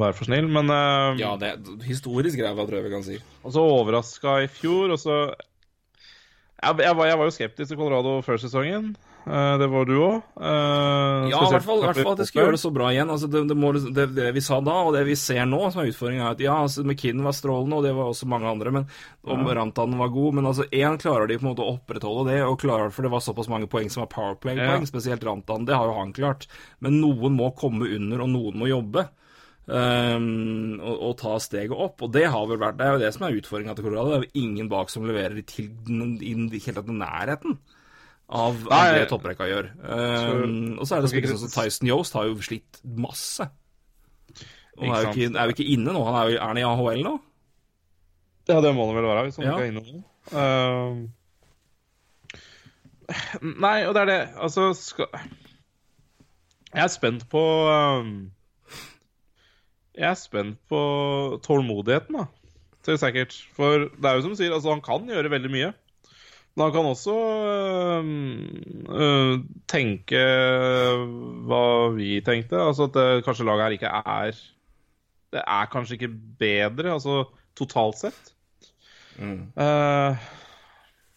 være for snill, men eh, Ja, det er historisk ræva, tror jeg vi kan si. Og så overraska i fjor, og så jeg, jeg, var, jeg var jo skeptisk til Colorado før sesongen. Eh, det var du òg. Ja, i hvert fall, hvert fall at de skulle gjøre det så bra igjen. Altså, det, det, må, det, det vi sa da, og det vi ser nå, som er utfordringen, er at ja, altså, McKinn var strålende, og det var også mange andre, men, og Rantan var god. Men altså, én klarer de på en måte å opprettholde det, og klarer, for det var såpass mange poeng som var Powerplay-poeng, Ja. spesielt Rantan. Det har jo han klart. Men noen må komme under, og noen må jobbe. Um, og, og ta steget opp. Og det har vel vært Det er jo det som er utfordringa til Colorado. Det er jo ingen bak som leverer i til, i helt til nærheten av, Nei. det topprekka gjør. Um, og så er det spillere som Tyson Yost har jo slitt masse. Og han er jo ikke, er jo ikke inne nå. Han er jo er han i AHL nå? Ja, det må han vel være, hvis han Ja. ikke er inne nå. Uh, nei, og det er det Altså, skal Jeg er spent på um... Jeg er spent på tålmodigheten, da. Til sikkert. For det er jo som du sier, altså, han kan gjøre veldig mye. Men han kan også øh, tenke hva vi tenkte. Altså at det, kanskje laget her ikke er Det er kanskje ikke bedre, altså totalt sett. Eh,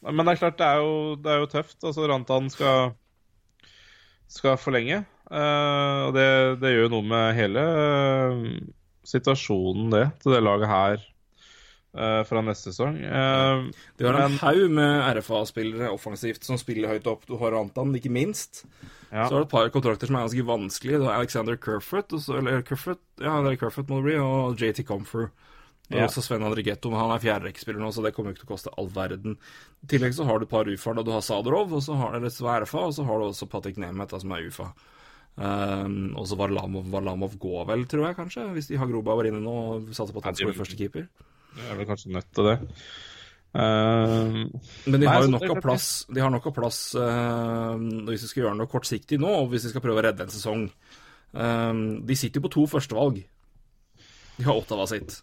men det er klart, det er jo, det er jo tøft. Altså Rantan skal, skal forlenge. Uh, og det, det gjør jo noe med hele uh, situasjonen, det, til det laget her eh, fra neste sesong. du De har en Men- haug med RFA-spillere offensivt som spiller høyt opp. Du har Antan, ikke minst. Ja. Så har du et par kontrakter som er ganske vanskelige. Du har Alexander Kerfoot, og så- eller Kerfoot, ja, det er Kerfoot må det bli, og JT Comfer. Og Ja. også Sven Andrigetto, men han er fjerderekkespiller nå, så det kommer jo ikke til å koste all verden. I tillegg så har du et par da du har Sadorov, og så har, du RFA, og så har du også Patrick Nemeth, som er UFA. Um, og så Varlamov, Varlamov går vel, tror jeg, kanskje, hvis de har Grobauer inne nå og satser på at han skal bli første Jeg er vel kanskje nødt til det. Uh, Men de Nei, har jo nok av plass De har nok av plass uh, hvis de skal gjøre noe kortsiktig nå, og hvis de skal prøve å redde en sesong. Uh, de sitter jo på to førstevalg. De har Ottawa sitt.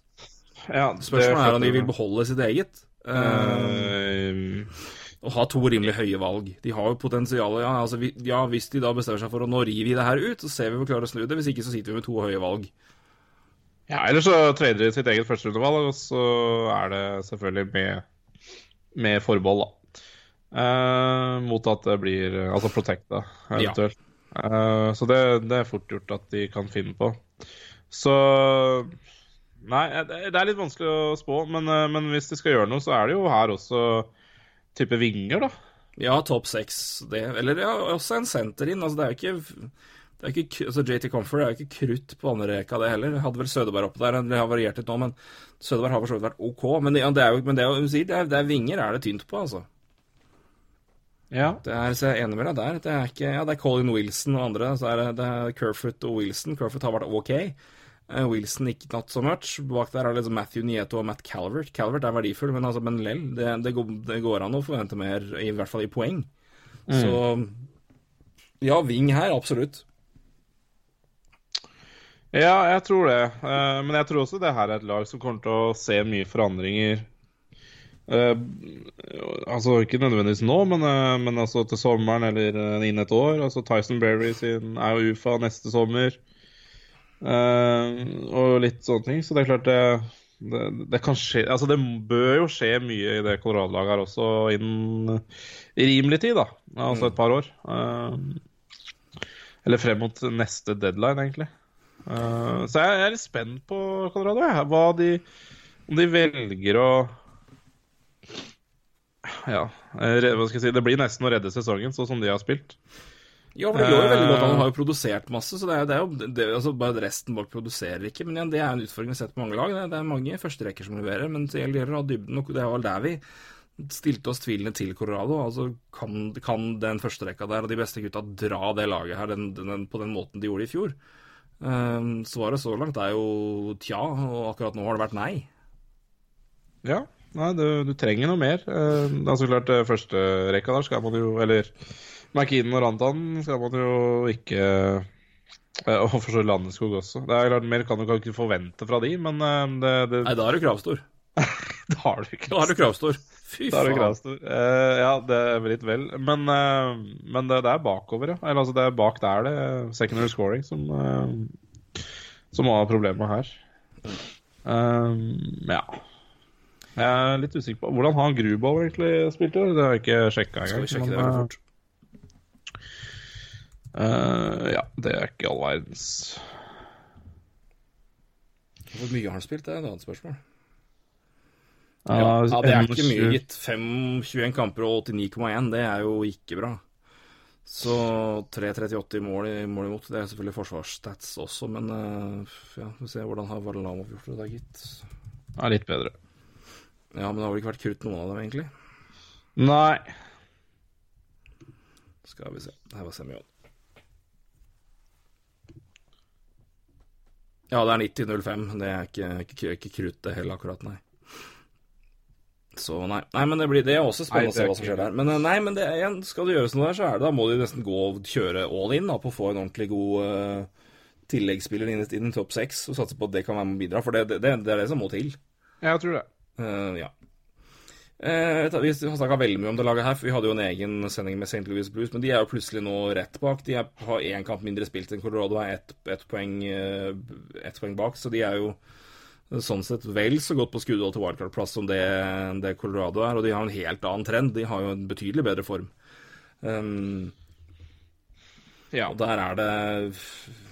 ja, Spørsmålet er om de vil beholde sitt eget. eh, Eh, og ha to rimelig høye valg. De har jo potensial ja, altså, ja, hvis de da bestemmer seg for å nå river vi det her ut, så ser vi om vi klarer å snu det. Hvis ikke så sitter vi med to høye valg. Ja, Eller så trader de sitt eget førsterundevalg, og så er det selvfølgelig med, med forbehold, da. Eh, mot at det blir eh, Altså protecta, eventuelt. Eh, så det, det er fort gjort at de kan finne på. Så Nei, det det er litt vanskelig å spå, men, eh, men hvis de skal gjøre noe, så er det jo her også type vinger, da. Ja, topp seks. det- Eller ja, også en senter inn. Altså, det er jo ikke det er ikke, altså JT Comfort er jo ikke krutt på andre reka, det heller. Jeg hadde vel Sødeberg oppe der, det har variert litt nå, men Sødeberg har for så vidt vært OK. Men det, det er jo men det, det, er, det er vinger er det tynt på, altså. Ja. Det er, så jeg er enig med deg der. Det er ikke, ja, det er Colin Wilson og andre. Så er det, det er Kerfoot og Wilson. Kerfoot har vært OK. Eh, Wilson ikke not so much. Bak der er det liksom Matthew Nieto og Matt Calvert. Calvert er verdifull, men, altså, men lell, det, det, det går an å forvente mer, i hvert fall i poeng. Så ja, Ving her, absolutt. Ja, jeg tror det. Eh, men jeg tror også det her er et lag som kommer til å se mye forandringer. Uh, altså ikke nødvendigvis nå, men, uh, men altså til sommeren eller innen et år. Altså Tyson Berry sin er jo UFA neste sommer. Og litt sånne ting. Så det er klart det, det, det kan skje Altså det bør jo skje mye i det Colorado-laget her også innen rimelig tid, da. Altså et par år. Eller frem mot neste deadline, egentlig. Eh, så jeg er litt spent på Colorado. Jeg. Hva de, om de velger å Ja, eh, hva skal jeg si Det blir nesten å redde sesongen, sånn som de har spilt. Ja, men det går jo veldig godt. Han har jo produsert masse, så det er, det er jo det, altså bare resten bak produserer ikke. Men igjen, det er en utfordring vi har sett på mange lag. Det, er mange førsterekker som leverer, men det gjelder å ha dybden. nok. det var der vi stilte oss tvilende til Colorado. Altså, kan, kan den førsterekka der og de beste gutta dra det laget her den, den, på den måten de gjorde i fjor? Um, svaret så langt er jo tja, og akkurat nå har det vært nei. Ja, nei, du, du trenger noe mer. Uh, så klart, eh, første rekka der skal man jo Eller McKean og Rantan skal man jo ikke eh, Og for så Landeskog også. Det er klart, Mer kan du ikke forvente fra de, men eh, det, det, Nei, da er du kravstor. da har du ikke. Da er du kravstor. Fy Da er du kravstor. Uh, ja, det er litt vel. Men, uh, men det, det er bakover, ja. Eller altså, det er bak der det secondary scoring som, uh, som har problemet her. Um, ja. Jeg er litt usikker på Hvordan har Grubauer egentlig spilt i år? Det har jeg ikke sjekka Skal vi sjekke det men, veldig fort? Uh, ja, det er ikke all verdens Hvor mye har han spilt? Det er et annet spørsmål. Ja, Ja, det er ikke mye, gitt. 5, 21 kamper og 89,1, det er jo ikke bra. Så 3,38 i mål, mål imot, det er selvfølgelig forsvarsstats også, men eh, ja, vi får se hvordan har Varlamov gjort det da, gitt. Ja, litt bedre. Ja, men det har vel ikke vært krutt noen av dem, egentlig. Nei. Skal vi se. Her var Semyon. Ja, det er 90-05. Det er ikke, ikke, ikke krutt det heller, akkurat, nei. Så nei. nei, men det, blir, det er også spennende Nei, å se er hva som skjer der. Men eh, nei, men det er, igjen, skal det gjøres noe der, så er det da må de nesten gå og kjøre all in da, på å få en ordentlig god uh, tilleggsspiller inn, inn i topp seks og satse på at det kan være med å bidra. For det, det, det, det er det som må til. Jeg tror det. Uh, ja. Eh, vi har snakka veldig mye om det laget her, for vi hadde jo en egen sending med St. Louis Blues, men de er jo plutselig nå rett bak. De er, har én kamp mindre spilt enn Colorado, er ett et poeng, et poeng bak, så de er jo sånn sett vel så godt på skuddhold til wildcard-plass som det, det Colorado er, og de har en helt annen trend. De har jo en betydelig bedre form. Um, Ja. og der er det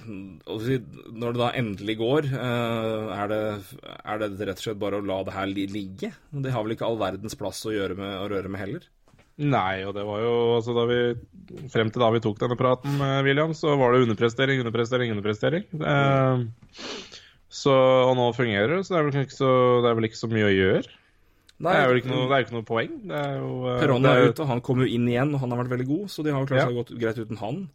Når det da endelig går, eh, er det, er det rett og slett bare å la det her ligge? De har vel ikke all verdens plass å, med, å røre med heller? Nei, og det var jo altså da vi Frem til da vi tok denne praten med William, så var det underprestering, underprestering, underprestering. Eh, så, og nå fungerer det, så det er vel ikke så, det vel ikke så mye å gjøre. Nei, det er jo ikke noe, ikke noe poeng. Det er jo eh, Perron er er- ute, han kom jo inn igjen, og han har vært veldig god, så de har jo klart Ja. seg godt greit uten han.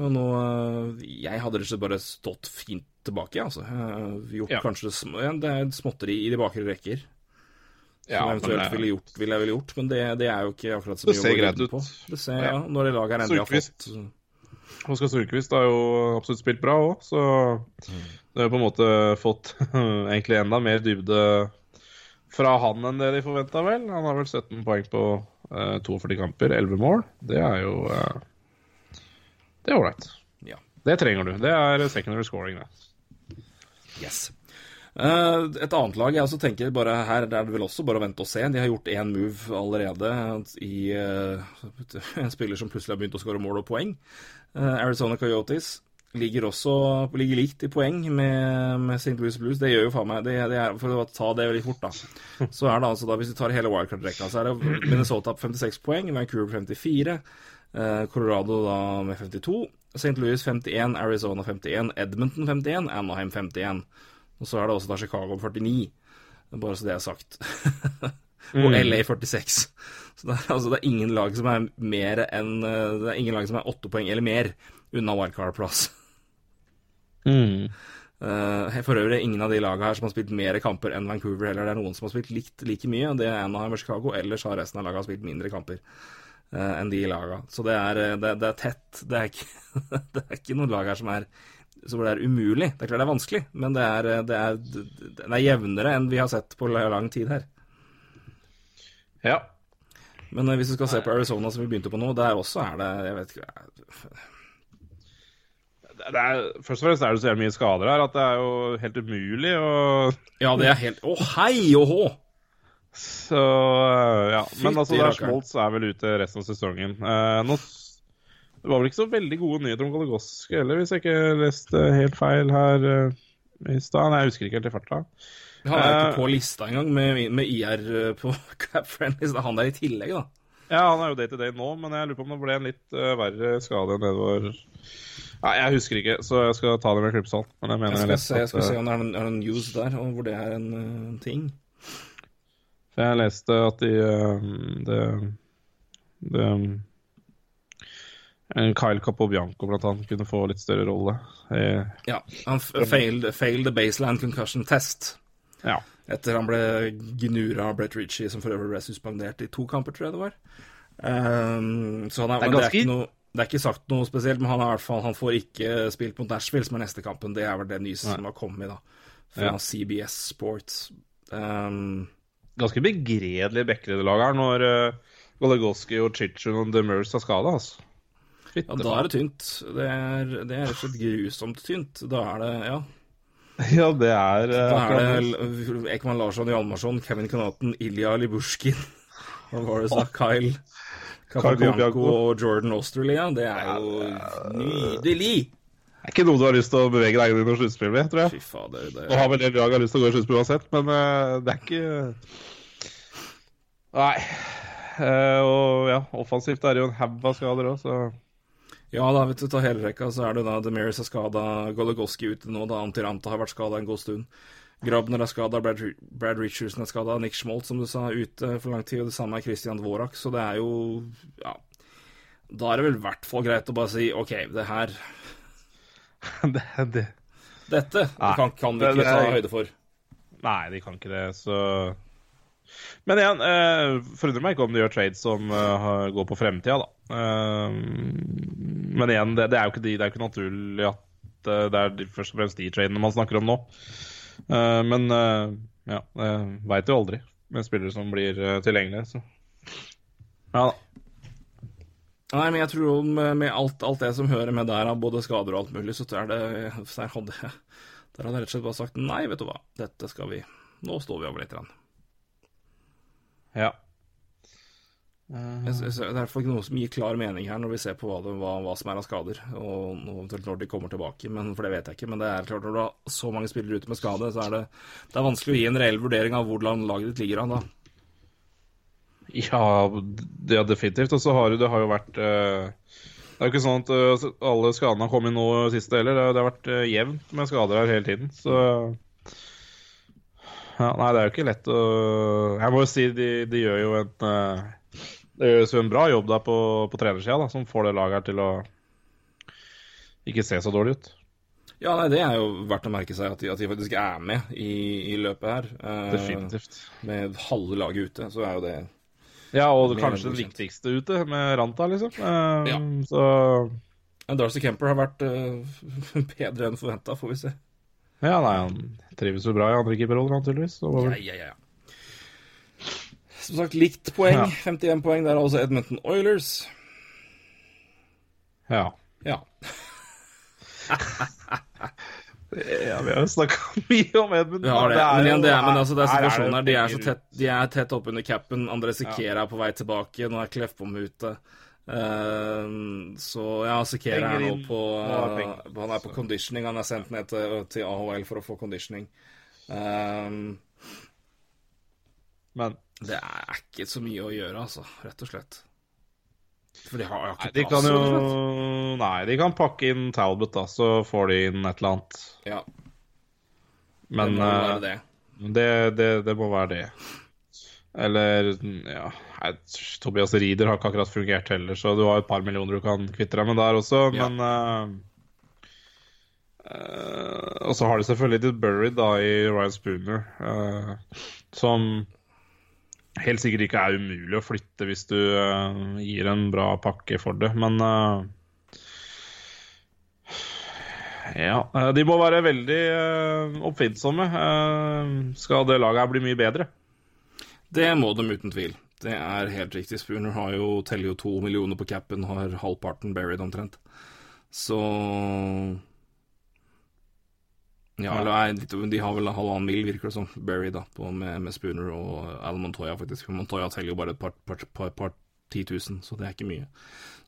Og nå, eh, Jeg hadde rett og slett bare stått fint tilbake, altså. Eh, Gjort Ja. kanskje Det er småtteri i de bakre rekker. Som ja, eventuelt det- ville gjort, ville jeg ville gjort, men det, det er jo ikke akkurat så mye å gå greit ut. på. Det ser, Ja. ja, Når det laget er endelig har fått Oskar Sundquist har jo absolutt spilt bra òg, så det har på en måte fått egentlig enda mer dybde fra han enn det de forventa, vel. Han har vel 17 poeng på uh, 42 kamper, 11 mål. Det er jo uh, Det er ålreit. Ja. Det trenger du. Det er secondary scoring, det. Yes. Uh, et annet lag jeg også tenker bare her er det vel også bare å vente og se. De har gjort én move allerede i uh, en spiller som plutselig har begynt å skåre mål og poeng. Uh, Arizona Coyotes ligger også ligger likt i poeng med, med St. Louis Blues. Det gjør jo faen meg det, det er, For å ta det veldig fort, da. Så er det altså da, hvis du tar hele wildcard-rekka, så er det Minnesota på 56 poeng, Vancouver 54, eh, Colorado da med 52, St. Louis 51, Arizona 51, Edmonton 51, Anaheim 51. Og så er det også da Chicago 49, bare så det er sagt. og LA 46. Så det er, altså, det er ingen lag som er mer enn eh, Det er ingen lag som er åtte poeng eller mer unna wildcard-plass. Eh, for øvrig ingen av de lagene her som har spilt mer kamper enn Vancouver heller. Det er noen som har spilt likt like mye, det er Anaheim og Chicago. Ellers har resten av lagene spilt mindre kamper eh, enn de lagene. Så det er, eh, det, det er tett. Det er, ikke, det er ikke noen lag her som er så hvor det er umulig. Det er klart det er vanskelig, men det er, det er, det er jevnere enn vi har sett på lang tid her. Ja. Men hvis du skal se på Arizona, som vi begynte på nå, der også er det Jeg vet ikke Det er, først og fremst er det så mye skader her at det er jo helt umulig å Ja, det er helt Å, hei og hå! Så ja. Men altså, der Smoltz er vel ute resten av sesongen. Eh, nå, det var vel ikke så veldig gode nyheter om Goligoski heller, hvis jeg ikke leste helt feil her eh, i stad. Jeg husker ikke helt i farta. Han er jo Eh. ikke på lista engang med, med IR på Cap Friendly, det er han der i tillegg, da. Ja, han er jo day to day nå, men jeg lurer på om det ble en litt uh, verre skade var Nei, jeg husker ikke, så jeg skal ta det med klippsalt. Men jeg mener Jeg leste se, jeg skal at, se eh, om det er noen, er noen news der, og hvor det er en eh, ting. For jeg leste at de eh, det, det en Kyle Capobianco blant annet kunne få litt større rolle. Ja, han failed, failed the baseline concussion test. ja. Etter han ble gnura av Brett Ritchie, som for øvrig ble suspendert i to kamper, tror jeg det var. Um, så han er, Det er ganske det, er ikke noe, det er ikke sagt noe spesielt, men han, er fall, han får ikke spilt mot Nashville, som er neste kampen. Det er vel det nyeste som har kommet da, fra Ja. CBS Sports. Um, Ganske begredelig laget her når uh, Goligoski og Chichun og Demers har skada, altså. ja, da er det tynt. Det er, det er rett og slett grusomt tynt. Da er det Ja. Ja, det er eh, Da er det. Ekman Larsson, Hjalmarsson, Kevin Kanaten, Ilja Libushkin Hva var det så? Kyle Capobianco. og Jordan Australia. Det er jo nydelig! Det er ikke noe du har lyst til å bevege deg inn i noe sluttspill med, tror jeg. Fy fader. Det Nå har vel det laget lyst til å gå i sluttspill uansett, men eh, det er ikke Nei. Eh, og ja, offensivt er det jo en haug av skader òg, så Ja da, vet du, ta hele rekka, så er det da Demiris er skada, Goligoski ute nå, da Antiranta har vært skada en god stund. Grabner er skada, Brad, Brad Richardson er skada, Nick Schmolt, som du sa, ute for lang tid, og det samme er Christian Dvorak, så det er jo Ja. Da er det vel i hvert fall greit å bare si OK, det her det, det. Dette Nei, kan, kan vi ikke det ta er- høyde for. Nei, de kan ikke det, så Men igjen, eh, forundrer meg ikke om de gjør trades som eh, går på fremtida, da. Eh, men igjen, det, det er jo ikke, de, det er jo ikke naturlig at eh, det er de, først og fremst de tradene man snakker om nå. Eh, men uh, ja, veit jo aldri. med spillere som blir eh, tilgjengelige. Så ja da. Nei, men jeg tror med, alt, alt det som hører med der, av både skader og alt mulig, så er det der hadde, jeg- rett og slett bare sagt nei, vet du hva, dette skal vi Nå står vi over litt. grann. Ja. Jeg, jeg, det er i ikke noe som gir klar mening her når vi ser på hva, det, hva, hva som er av skader, og eventuelt når de kommer tilbake, men, for det vet jeg ikke. Men det er klart når du har så mange spillere ute med skade, så er det, det er vanskelig å gi en reell vurdering av hvordan laget ditt ligger an da. Ja, det er definitivt. Og så har det har jo vært eh, Det er jo ikke sånn at eh, alle skadene har kommet nå siste heller. Det har- vært eh, jevnt med skader her hele tiden. Så ja, Nei, det er jo ikke lett å Jeg må jo si de, de gjør jo en Det gjøres jo en bra jobb der på, på trenersida, da, som får det laget her til å ikke se så dårlig ut. Ja, nei, det er jo verdt å merke seg at de, at de faktisk er med i, i løpet her. Eh, Definitivt. Med halve laget ute, så er jo det Ja, og det kanskje det den viktigste ute, med Ranta, liksom. Eh, Ja. Så Darcy Kemper har vært uh, bedre enn forventa, får vi se. Ja, nei, han trives jo bra i andre keeperroller, naturligvis. Så Ja, ja, ja. Som sagt, likt poeng. Ja. 51 poeng. Det er altså Edmonton Oilers. Ja. Ja. ja, vi har jo snakka mye om Edmund. Ja, det. Men igjen, det er, men altså, det er situasjonen her. De er så tett, de er tett oppunder capen. André Sikera er på vei tilbake. Nå er Klefbom ute. Uh, så ja, Sikera er nå på er penger. Han er på conditioning. Han er sendt ned til, til AHL for å få conditioning. Um, Men det er ikke så mye å gjøre, altså. Rett og slett. For de har nei, ikke de plass. kan jo. Nei, de kan pakke inn Talbot, da, så får de inn et eller annet. Ja, Men det må være eh, det. det, det, det må være det. Eller ja nei, Tobias Rieder har ikke akkurat fungert heller, så du har et par millioner du kan kvitte deg med der også, Ja. men uh, uh, Og så har de selvfølgelig litt buried da i Ryan Spooner, uh, som helt sikkert ikke er umulig å flytte hvis du uh, gir en bra pakke for det, men uh, ja, eh, de må være veldig uh, oppfinnsomme. skal det laget her bli mye bedre? Det må de uten tvil. Det er helt riktig. Spooner har jo, teller jo to millioner på capen, har halvparten buried omtrent. Så Ja, eller litt- de har vel halvannen mil, virker det som, Berry da, på, med, med Spooner og Alan Montoya, faktisk. Montoya teller jo bare et par, par, par, par ti tusen, så det er ikke mye.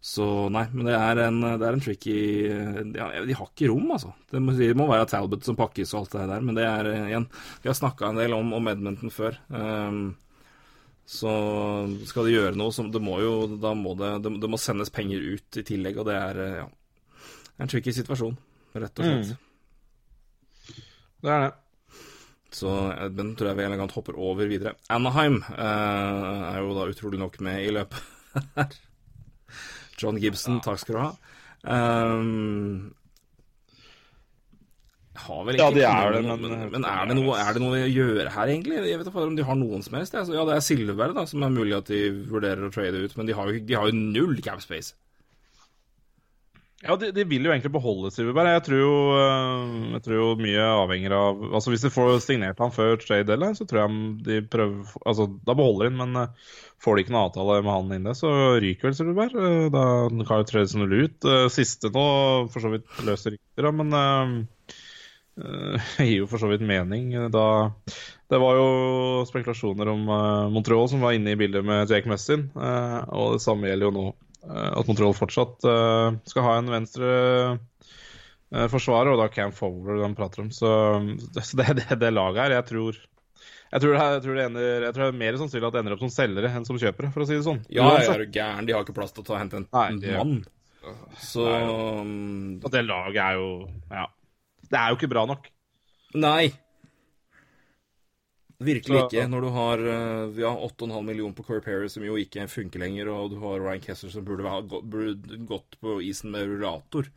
Så nei, men det er en, det er en tricky ja, De har ikke rom, altså. Det må, det må være Talbot som pakkes og alt det der, men det er eh, igjen Vi har snakka en del om, om Edmonton før. Um, så skal de gjøre noe, så det må jo Da må det, det, må sendes penger ut i tillegg, og det er eh, ja, en tricky situasjon, rett og slett. Det er det. Så Edmund tror jeg vi elegant hopper over videre. Anaheim eh, er jo da utrolig nok med i løpet her. John Gibson, takk skal du ha. Um, har vel Ja, det de er kommet det, men- men, men er, det noe, er det noe å gjøre her, egentlig? Jeg vet ikke om de har noen som helst. Altså, ja, det er Silver da, som er mulig at de vurderer å trade ut, men de har jo, de har jo null cap space. Ja, de, de vil jo egentlig beholde Silverberg. Jeg tror jo, øh, jeg tror jo mye avhenger av Altså Hvis de får signert han før trade deadline, så tror jeg de prøver Altså, da beholder de men øh, får de ikke noen avtale med han inne, så ryker vel Silverberg. Øh, Da kan jo trades null ut. Siste nå for så vidt løse rykter, men øh, gir jo for så vidt mening. Da Det var jo spekulasjoner om uh, Montreal som var inne i bildet med Jake Messin, uh, og det samme gjelder jo nå. Eh, at Montreal fortsatt eh, skal ha en venstre eh, forsvarer, og da Cam Fowler de prater om. Så, så det, det, det laget her, jeg tror jeg tror, det, jeg, tror det ender, jeg tror det er mer sannsynlig at det ender opp som selgere enn som kjøpere, for å si det sånn. Ja, er du gæren? De har ikke plass til å ta hente en, Nei, mann. Så Nei. um, Og det laget er jo Ja. Det er jo ikke bra nok. Nei. Virkelig Så- ikke. Når du har vi har 8,5 millioner på Corey Perry, som jo ikke funker lenger, og du har Ryan Kessler som burde, ha burde gått på isen med rullator,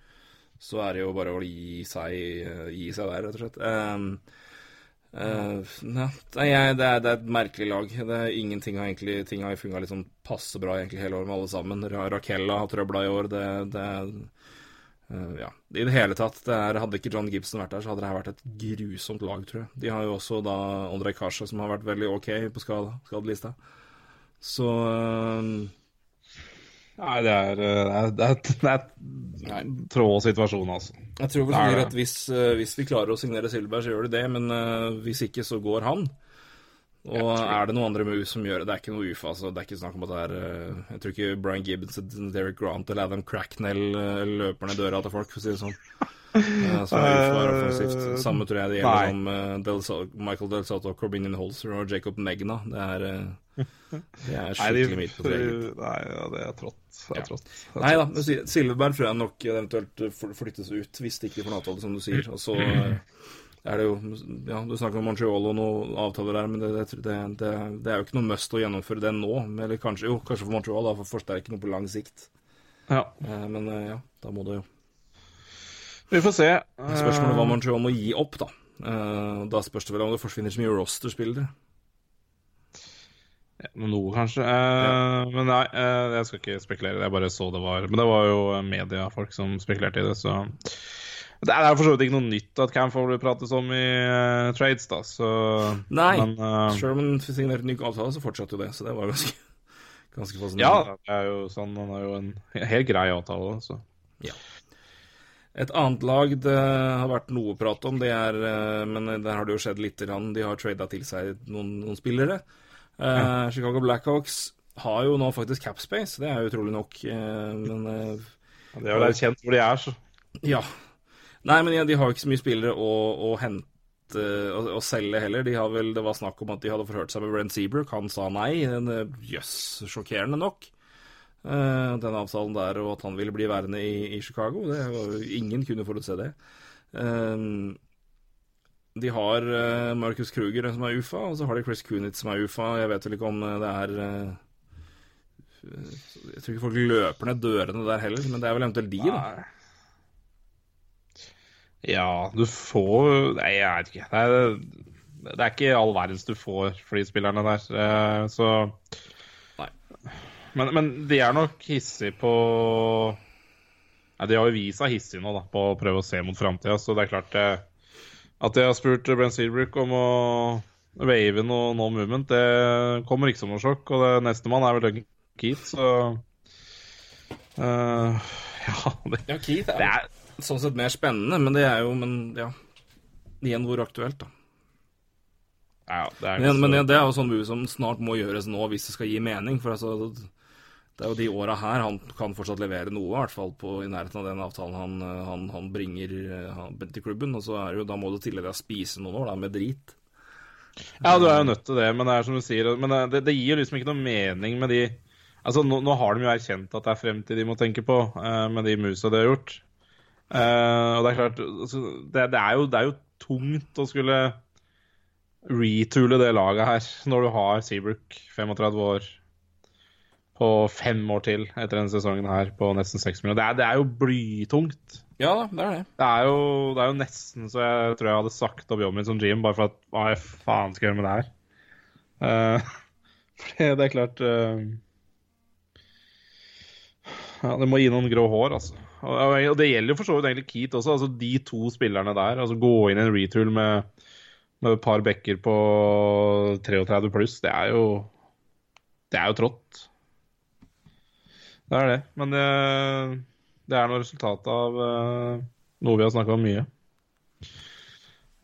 så er det jo bare å gi seg, eh, gi seg der, rett og slett. Um, Uh, nei, det, er, det er et merkelig lag. Det er Ingenting har egentlig Ting har funka liksom passe bra egentlig hele året med alle sammen. Ra Rakella har trøbla i år. Det, det Eh, ja, I det hele tatt, det er, hadde ikke John Gibson vært der, så hadde det her vært et grusomt lag, tror jeg. De har jo også da Ondrej Kasha, som har vært veldig ok på skadelista. Så uh, Nei, det er, eh, det er, det er, det er en trå situasjon, altså. jeg tror vel er sikkert at hvis, hvis vi klarer å signere Silberg, så gjør de det, men uh, hvis ikke, så går han. Og er det noen andre med U som gjør det? Det er ikke noe UFA, altså. Det er ikke snakk om at det er eh, Jeg tror ikke Brian Gibbons, Derek Grant eller Adam Cracknell eh, løper ned døra til folk, for å si det sånn. Eh, Som er UFA er offensivt. Samme tror jeg det gjelder Nei. om eh, Del Michael Del Soto, Corbinian Holzer og Jacob Megna. Det er, det er skikkelig midt på treet. nei ja, det er trått. Det er Ja. trått. Det er Nei da, trått. si- Silverberg tror jeg nok eventuelt flyttes ut, hvis det ikke får en avtale, som du sier. Og så er det jo Ja, du snakker om Montreal og noen avtaler der, men det, det, det, det, er jo ikke noe must å gjennomføre det nå. Eller kanskje jo, kanskje for Montreal, da, for å forsterke noe på lang sikt. Ja, Eh, Men eh, ja, da må det jo vi får se. Spørsmålet er hva Montreal må gi opp, da. Eh, Da spørs det vel om det forsvinner så mye roster-spillere. Ja, noe, kanskje. Eh, Men nei, eh, jeg skal ikke spekulere. Jeg bare så det var Men det var jo eh, mediefolk som spekulerte i det, så Det er for så vidt ikke noe nytt at Cam blir prates om i uh, trades, da, så Nei, Men uh, Sjøl om han signerte en ny avtale, så fortsatte jo det. Så det var ganske, ganske fascinerende. ja, det er jo sånn Han har jo en helt grei avtale, så Et annet lag det har vært noe prat om, det er eh, Men der har det jo skjedd lite grann. De har trada til seg noen, noen spillere. Uh, Chicago Blackhawks har jo nå faktisk capspace, det er jo utrolig nok. men eh, De har vel erkjent hvor de er, så ja. Nei, men ja, de har jo ikke så mye spillere å, å hente og, å, selge heller. De har vel, Det var snakk om at de hadde forhørt seg med Brent Seabrook. Han sa nei. Jøss, yes, sjokkerende nok. Uh, den avtalen der, og at han ville bli værende i, i Chicago. Det var ingen kunne forutse det. Uh, de har uh, Marcus Kruger som er UFA, og så har de Chris Kunitz som er UFA. Jeg vet vel ikke om eh, det er eh, Jeg tror ikke folk løper ned dørene der heller, men det er vel eventuelt de, da. Ja, du får Nei, jeg vet ikke. Det er, det er ikke all verdens du får for de spillerne der, eh, så Nei. Men, men de er nok hissige på Nei, De har jo vist seg hissige nå, da, på å prøve å se mot framtida, så det er klart det, at de har spurt Brent Seabrook om å wave noe no movement, det kommer ikke som noe sjokk. Og det nestemann er vel Duncan Keith, så uh, Ja, det, Ja, Keith det er sånn sett mer spennende, men det er jo Men ja. Igjen hvor aktuelt, da. ja, det er Men, men det er jo sånn movie som snart må gjøres nå hvis det skal gi mening. For altså Det er jo de åra her han kan fortsatt levere noe, i hvert fall på, i nærheten av den avtalen han, han, han bringer eh, han, til klubben. Og så er det jo, da må du tillegge deg spise noen år, da, med drit. Ja, du er jo nødt til det, men det er som du sier Men det, det gir jo liksom ikke noe mening med de Altså, nå, nå har de jo erkjent at det er fremtid de må tenke på, eh, med de musa de har gjort. Eh, og det er klart altså, det, det, er jo, det er jo tungt å skulle retoole det laget her, når du har Seabrook 35 år på fem år til etter denne sesongen her på nesten seks millioner. Det er, det er jo blytungt. Ja da, det er det. Det er, jo, det er jo nesten så jeg tror jeg hadde sagt opp jobben min som GM bare for at hva jeg faen skal jeg gjøre med det her? Uh, for det er klart uh, Ja, det må gi noen grå hår, altså. Og, det gjelder jo for så vidt egentlig Keat også. altså De to spillerne der. altså Gå inn i en retool med, med et par bekker på 33 pluss, det er jo Det er jo trått. Det er det. Men det, det er noe resultat av eh, noe vi har snakka om mye.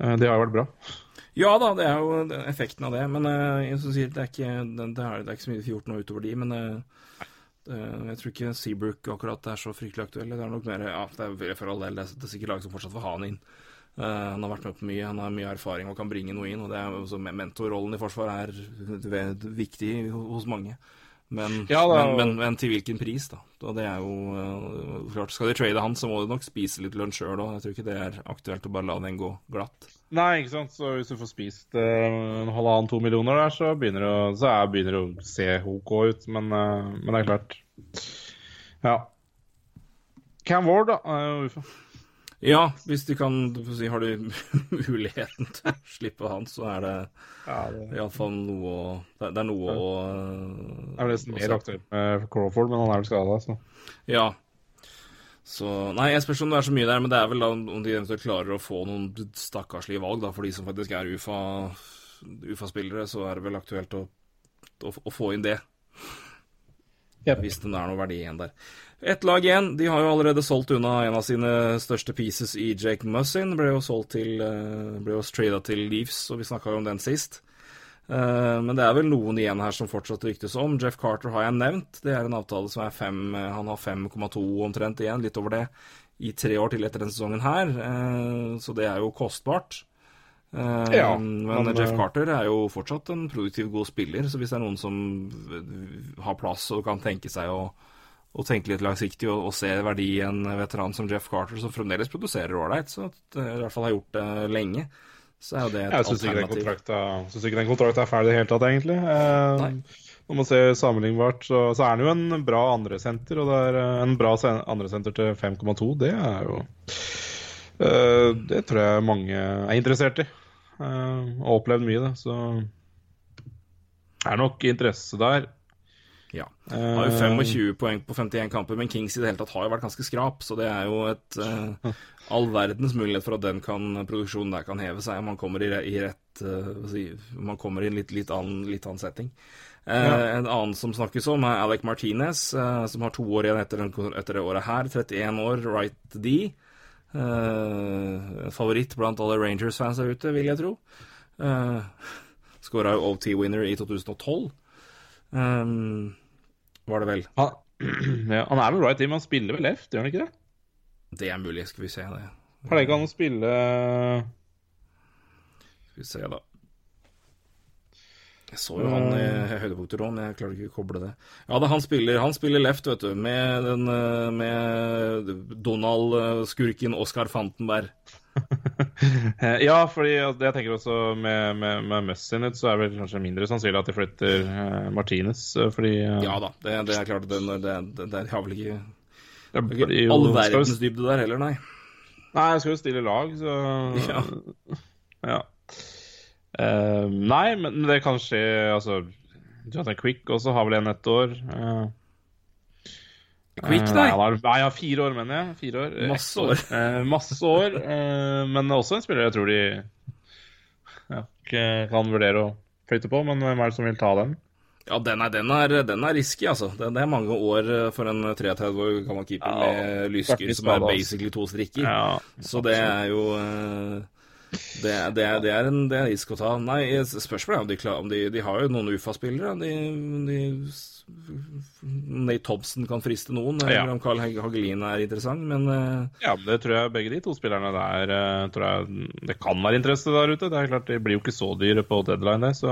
Eh, det har jo vært bra. Ja da, det er jo effekten av det. Men eh, jeg sier, det, er ikke, det, er, det er ikke så mye de får gjort nå utover de. Men eh, det, jeg tror ikke Seabrook akkurat er så fryktelig aktuell. Det er nok mer Ja, det er for all del, det er, er sikkert lag som fortsatt vil ha han inn. Eh, han har vært med på mye, han har mye erfaring og kan bringe noe inn. Og det er også mentorrollen i Forsvaret er viktig hos mange. Men, Ja, da- men, men, men til hvilken pris, da? Og det er jo eh, klart, Skal de trade han, så må de nok spise litt lunsj sjøl òg. Jeg tror ikke det er aktuelt å bare la den gå glatt. Nei, ikke sant. Så hvis du får spist uh, en halvannen, to millioner der, så begynner det å, så er, begynner det å se OK ut. Men, eh, men det er klart. Ja. Cam Ward, da. UFA. Ja, hvis de kan si, Har du muligheten til å slippe han, så er det Ja, det iallfall noe å Det det er noe å er nesten mer aktuelt med Crawford, men han er vel skada, så. Ja. Så Nei, jeg spørs om det er så mye der, men det er vel da om de eventuelt klarer å få noen stakkarslige valg, da, for de som faktisk er UFA UFA-spillere, så er det vel aktuelt å, å, å få inn det. Yep. Hvis det er noe verdi igjen der. Ett lag igjen. De har jo allerede solgt unna en av sine største pieces i Jake Mussin. Ble jo solgt til eh, Ble jo trada til Leaves, og vi snakka jo om den sist. Eh, Men det er vel noen igjen her som fortsatt ryktes om. Jeff Carter har jeg nevnt. Det er en avtale som er fem Han har 5,2 omtrent igjen, litt over det, i tre år til etter denne sesongen her. Eh, Så det er jo kostbart. Eh, Ja, men, men, Jeff eh, Carter er jo fortsatt en produktiv, god spiller, så hvis det er noen som har plass og kan tenke seg å, å tenke litt langsiktig og, og se verdi i en veteran som Jeff Carter, som fremdeles produserer ålreit, så eh, i hvert fall har gjort det lenge, så er jo det et Jeg synes alternativ. Jeg synes ikke den kontrakten er ferdig i det hele tatt, egentlig. Eh, Nei. Når man ser sammenlignbart, så, så er han jo en bra andresenter, og det er eh, en bra andresenter til 5,2. Det er jo eh, Det tror jeg mange er interessert i. eh, og har opplevd mye, det. Så det er nok interesse der. Ja. Har jo Eh, 25 poeng på 51 kamper, men Kings i det hele tatt har jo vært ganske skrap, så det er jo et eh, all verdens mulighet for at den kan, produksjonen der kan heve seg, om man kommer i, i rett uh, si, man kommer i en litt, litt, annen, litt annen setting. Eh, En annen som snakkes om, er Alec Martinez, uh, som har to år igjen etter, den, etter det året her. 31 år, right D. Favoritt blant alle Rangers-fans der ute, vil jeg tro. Uh, Skåra jo OT-winner i 2012. Um, var det vel. han, ja, han er vel right team, han spiller vel left, gjør han ikke det? Det er mulig, skal vi se det. Pleier ikke han å spille Skal vi se, da. Jeg så jo han i høydepunkter òg, men jeg klarer ikke å koble det. Ja, det, han spiller, han spiller left, vet du, med, den, eh, med Donald-skurken Oscar Fantenberg. Eh, Ja, fordi jeg tenker også med, med, med Mussinit så er det vel kanskje mindre sannsynlig at de flytter eh, Martinez, eh, fordi eh, Ja da, det, det er klart. Det, det, det, det har vel ikke, det jo- all verdens dybde der heller, nei. Nei, jeg skal jo stille lag, så Ja. Ja. Uh, nei, men det kan skje Altså, Jonathan Quick også har vel en ett år. Uh, Quick, eh, nei. Uh, nei, ja, fire år, mener jeg. Fire år. Masse år. Eh, masse år. men også en spiller jeg tror de ja, kan vurdere å flytte på. Men hvem er det som vil ta den? Ja, den er, den er, den er risky, altså. Det, det er mange år eh, for en 33 år gammel keeper Ja, med lysker som er altså. basically to strikker. Ja, Så det er jo eh, det, det, det er en det er risk å ta. Nei, spørsmålet er om de, klar, om de, de har jo noen UFA-spillere. De, de, Nate Thompson kan friste noen, Ja. eller om Carl Hag- Hagelin er interessant, men eh, Ja, det tror jeg begge de to spillerne der eh, tror jeg Det kan være interesse der ute. Det er klart, De blir jo ikke så dyre på deadline, det, så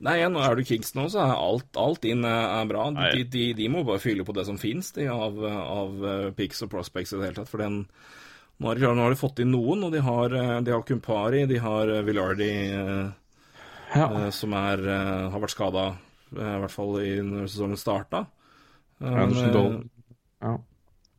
Nei, nå er du Kingston nå så er alt, alt inn er er bra. De, de, de må bare fylle på det som fins av, av eh, picks og prospects i det hele tatt. For den, nå, har de, klart- nå har de fått inn noen, og de har, eh, de har Kumpari, de har eh, Villardi, eh, Ja. eh, som er, har vært skada, i hvert fall i når sesongen starta. Dolan. Ja.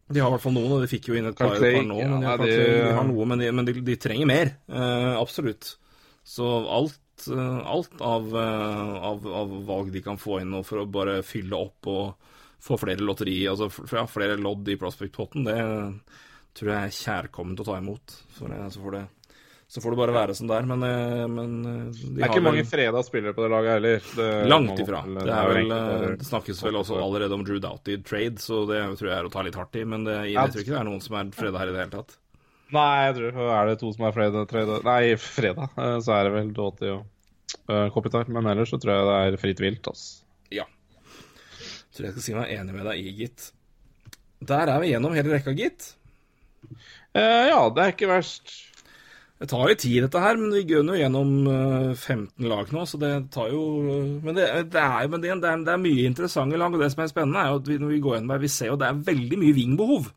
de har i hvert fall noen, og de fikk jo inn et par, par nå. ja, men de har, de- kanskje- de har noe, men, de, men de, de trenger mer. eh, absolutt. Så alt, alt av, av, av valg de kan få inn nå for å bare fylle opp og få flere lotteri, altså ja, flere lodd i prospect-potten, det tror jeg er kjærkomment å ta imot. Eh, så, får det, så får det bare være som det er. Men, eh, men eh, de Det er ikke mange freda spillere på det laget heller. Det, Langt ifra. Det, vel, eh, det snakkes vel også allerede om Drew Doughty trade, så det tror jeg er å ta litt hardt i. Men det, jeg tror ikke det er noen som er freda her i det hele tatt. Nei, jeg tror er det to som er freda, treda Nei, freda. eh, Så er det vel Doughty og uh, Kopitar. Men ellers så tror jeg det er fritt vilt, altså. Ja. Tror jeg skal si meg enig med deg i, gitt. Der er vi gjennom hele rekka, gitt. Eh, ja, det er ikke verst. Det tar jo tid, dette her, men vi går jo gjennom eh, 15 lag nå, så det tar jo eh, Men det, det er jo det, det er mye interessante lag, og det som er spennende, er jo at vi, når vi går gjennom her, vi ser jo det er veldig mye vingbehov.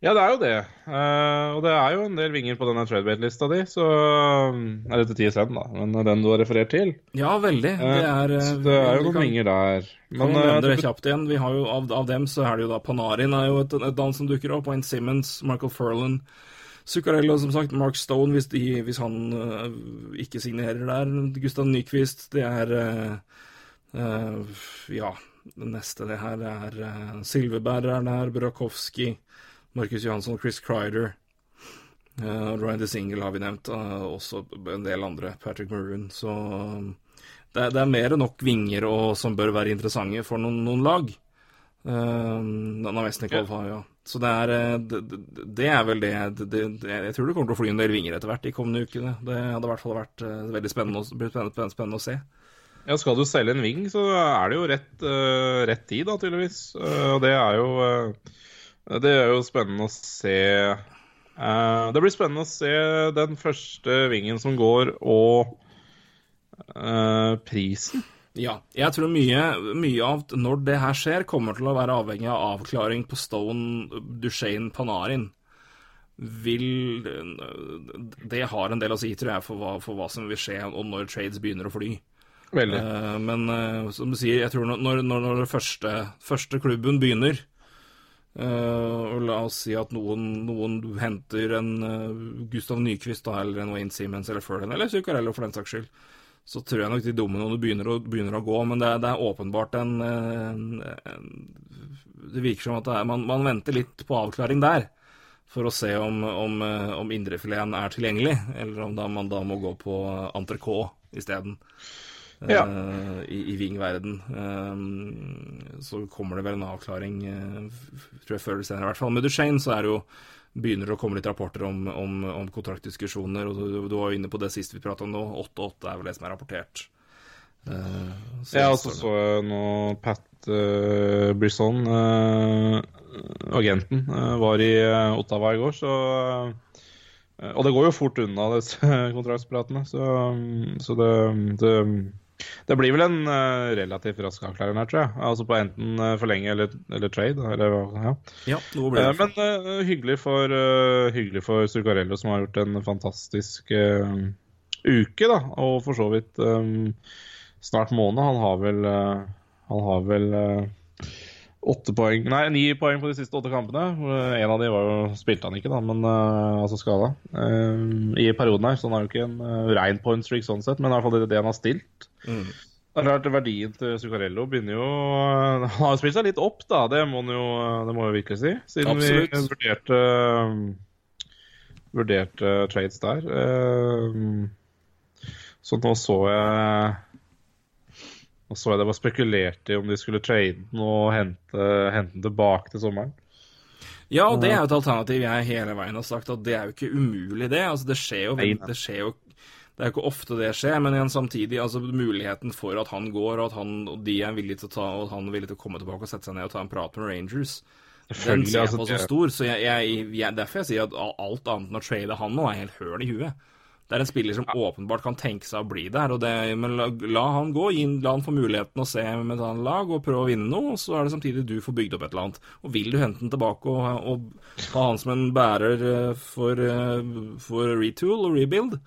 Ja, det er jo det. Uh, og det er jo en del vinger på denne tradebate-lista di, så um, Er det til TSN, da, men den du har referert til? Ja, veldig. Det er, uh, så det er jo noen kan- vinger der. Kan Men vi nevne eh, det kjapt igjen. Vi har jo av, av dem så er det jo da Panarin er jo et, et navn som dukker opp. Wayne Simmons, Michael Furlan, Zuccarello, som sagt. Mark Stone, hvis, de, hvis han uh, ikke signerer der. Gustav Nyquist. Det er Ja. det neste det her er uh, Silveberg er der, Burakovsky, Markus Johansson, Chris Crider. Uh, Ryan DeSingle har vi nevnt, uh, også en del andre. Patrick Maroon. Så um, det, er- det er mer enn nok vinger og, som bør være interessante for noen, noen lag. Uh, Navesnikov har, ja. Så det er, eh, det, det- er vel det, det, Jeg tror det kommer til å fly en del vinger etter hvert de kommende ukene. Det hadde i hvert fall vært eh, veldig spennende, spennende, spennende, spennende å se. Ja, skal du selge en ving, så er det jo rett, uh, rett tid, da, tydeligvis. Eh, og det er jo eh, Det er jo spennende å se Uh, Det blir spennende å se den første vingen som går, og uh, prisen. Ja, jeg tror mye, mye av når det her skjer, kommer til å være avhengig av avklaring på Stone, Duchene, Panarin. Vil Det har en del å si, tror jeg, for hva, for hva som vil skje, og når trades begynner å fly. Eh, Men uh, som du sier, jeg tror når, når, når den første, første klubben begynner eh, og La oss si at noen, noen henter en uh, Gustav Nyquist da, eller en Wayne Siemens eller Furlan, eller Zuccarello for den saks skyld, så tror jeg nok de dominoene begynner, å- begynner å gå. Men det, det er åpenbart en, en, en Det virker som at er, man, man venter litt på avklaring der. For å se om, om, eh, om indrefileten er tilgjengelig, eller om da man da må gå på entrecôte isteden Ja. uh, i, i Ving-verden. Um, så kommer det vel en avklaring, uh, tror jeg, før eller senere. I hvert fall med Duchene så er det jo begynner det å komme litt rapporter om, om, om kontraktdiskusjoner. og Du, du var jo inne på det siste vi pratet om nå. 8-8 er vel det som er rapportert. Uh, så- Ja, altså så så jeg nå Pat uh, Brisson, uh, agenten, var i Ottawa i går, så Og det går jo fort unna, disse kontraktspratene, så, så det, det det blir vel en uh, relativt rask avklaring her, tror jeg. Altså på enten uh, forlenge eller, eller trade. Eller, ja. Ja, noe blir det. Uh, men hyggelig for, hyggelig for Zuccarello, som har gjort en fantastisk uke, da. Og for så vidt um, snart måned. Han har vel, han har vel åtte poeng Nei, ni poeng på de siste åtte kampene. En av de var jo spilte han ikke, da, men uh, altså skada. Uh, I perioden her, så han har jo ikke en uh, rein point streak sånn sett, men i hvert fall det, det han har stilt. Mm. Det er klart Verdien til Zuccarello begynner jo Han har spilt seg litt opp, da. Det må han jo, det må jeg virkelig si. Siden Absolutt. vi vurderte Vurderte trades der. Så nå så jeg Nå så jeg det var spekulert i om de skulle trade den og hente, hente den tilbake til sommeren. Ja, og det er jo et alternativ jeg hele veien har sagt at det er jo ikke umulig, det. Altså, det skjer jo, det skjer jo Det er jo ikke ofte det skjer, men igjen samtidig altså muligheten for at han går, og at han, og de er villige til å ta, og at han er villig til å komme tilbake og sette seg ned og ta en prat med Rangers. Den ser jeg altså, på så stor, så jeg, jeg, jeg, derfor jeg sier at alt annet enn å trade han nå er helt høl i huet. Det er en spiller som åpenbart kan tenke seg å bli der, og det, men la, la han gå, la han få muligheten å se med et annet lag og prøve å vinne noe, og så er det samtidig du får bygd opp et eller annet. Og vil du hente den tilbake og, og ha han som en bærer eh, for, eh, for retool og rebuild?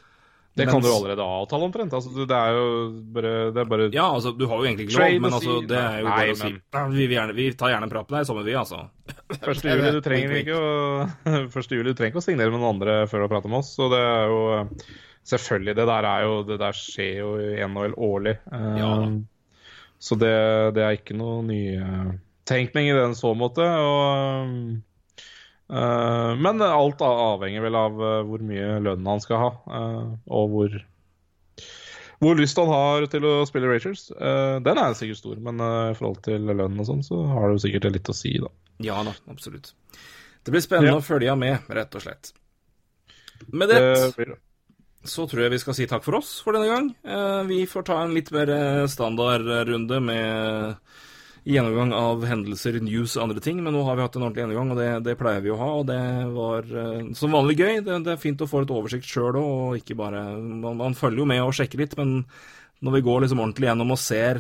Det kan Mens- du allerede avtale omtrent. Altså, det er jo bare, det er bare Ja, altså, du har jo egentlig ikke lov, men altså, det er jo bare å si vi, vi tar gjerne en prat med deg sammen vi, altså. 1. juli, du trenger ikke å, første juli, du trenger ikke å signere med noen andre før du har pratet med oss. Så det er jo Selvfølgelig, det der, er jo, det der skjer jo i NHL årlig. Eh, Ja. Så det, det er ikke noe nytenkning i den så måte. Og, eh, men alt avhenger vel av eh, hvor mye lønn han skal ha, eh, og hvor hvor lyst han har til å spille Rachers. Eh, den er sikkert stor, men eh, i forhold til lønn og sånn, så har det jo sikkert litt å si, da. Ja da, absolutt. Det blir spennende Ja. å følge med, rett og slett. Med det Det så tror jeg vi skal si takk for oss for denne gang. Eh, Vi får ta en litt mer eh, standardrunde med gjennomgang av hendelser, news og andre ting, men nå har vi hatt en ordentlig gjennomgang, og det, det pleier vi å ha, og det var eh, som vanlig gøy. Det, det er fint å få litt oversikt sjøl òg, og ikke bare man, man følger jo med og sjekker litt, men når vi går liksom ordentlig gjennom og ser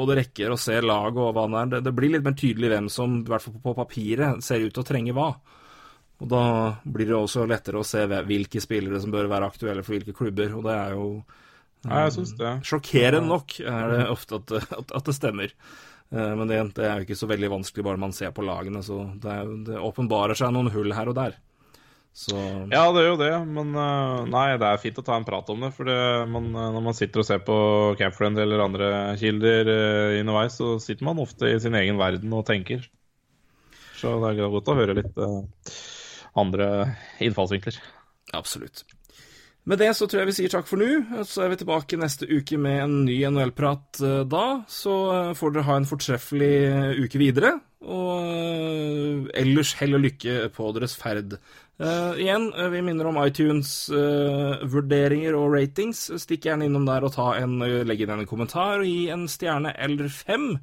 både rekker og ser lag og hva det er, det, det blir litt mer tydelig hvem som, i hvert fall på papiret, ser ut til å trenge hva. Og da blir det også lettere å se hvilke spillere som bør være aktuelle for hvilke klubber, og det er jo Ja, jeg synes det. Sjokkerende nok er det ofte at, at, at det stemmer. Eh, Men det, det er jo ikke så veldig vanskelig bare man ser på lagene, så det, det åpenbarer seg noen hull her og der. Så Ja, det er jo det, men eh, nei, det er fint å ta en prat om det. For det, man, eh, når man sitter og ser på Campfriend eller andre kilder uh, underveis, så sitter man ofte i sin egen verden og tenker. Så det er godt å høre litt uh, andre innfallsvinkler. Absolutt. Med det så tror jeg vi sier takk for nå. Så er vi tilbake neste uke med en ny NHL-prat da. Så får dere ha en fortreffelig uke videre. Og ellers hell og lykke på deres ferd. Eh, igjen, eh, vi minner om iTunes-vurderinger og ratings. Stikk gjerne innom der og ta en, uh, legg inn en kommentar og gi en stjerne eller fem.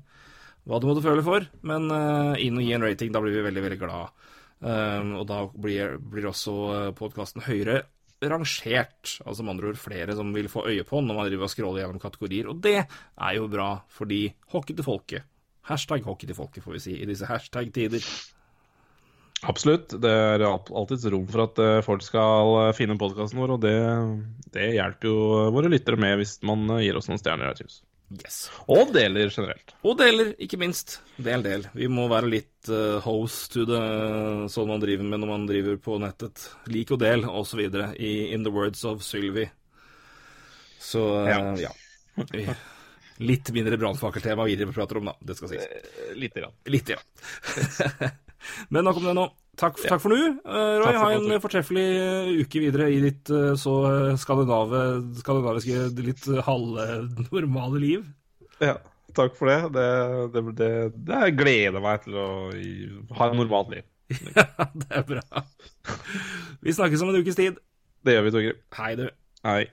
Hva du måtte føle for. Men eh, inn og gi en rating, da blir vi veldig, veldig glad. Og da blir, blir også podkasten høyere rangert. Altså med andre ord flere som vil få øye på når man driver og scroller gjennom kategorier. Og det er jo bra, fordi hockey til folket. Hashtag hockey til folket, får vi si, i disse hashtag-tider. Absolutt. Det er al- alltids rom for at eh, folk skal eh, finne podkasten vår, og det, det hjelper jo våre lyttere med hvis man eh, gir oss noen stjerner i iTunes. Yes. Og deler generelt. Og deler, ikke minst. Del, del. Vi må være litt uh, host to the sånn man driver med når man driver på nettet. Lik og del, osv. I In the words of Sylvi. Så uh, ja. ja. Litt mindre brannfakkeltema vi prater om, da. Det skal sies. Lite grann. Litt, ja. Men nok om det nå. Takk, takk for nå. Uh, Roy, for ha en praten. fortreffelig uh, uke videre i ditt uh, så skandinave, skandinaviske, litt halvnormale liv. Ja, takk for det. Det, det, det, det gleder meg til å ha et normalt liv. Ja, det er bra. Vi snakkes om en ukes tid. Det gjør vi, Torgrim. Hei, du. Hei.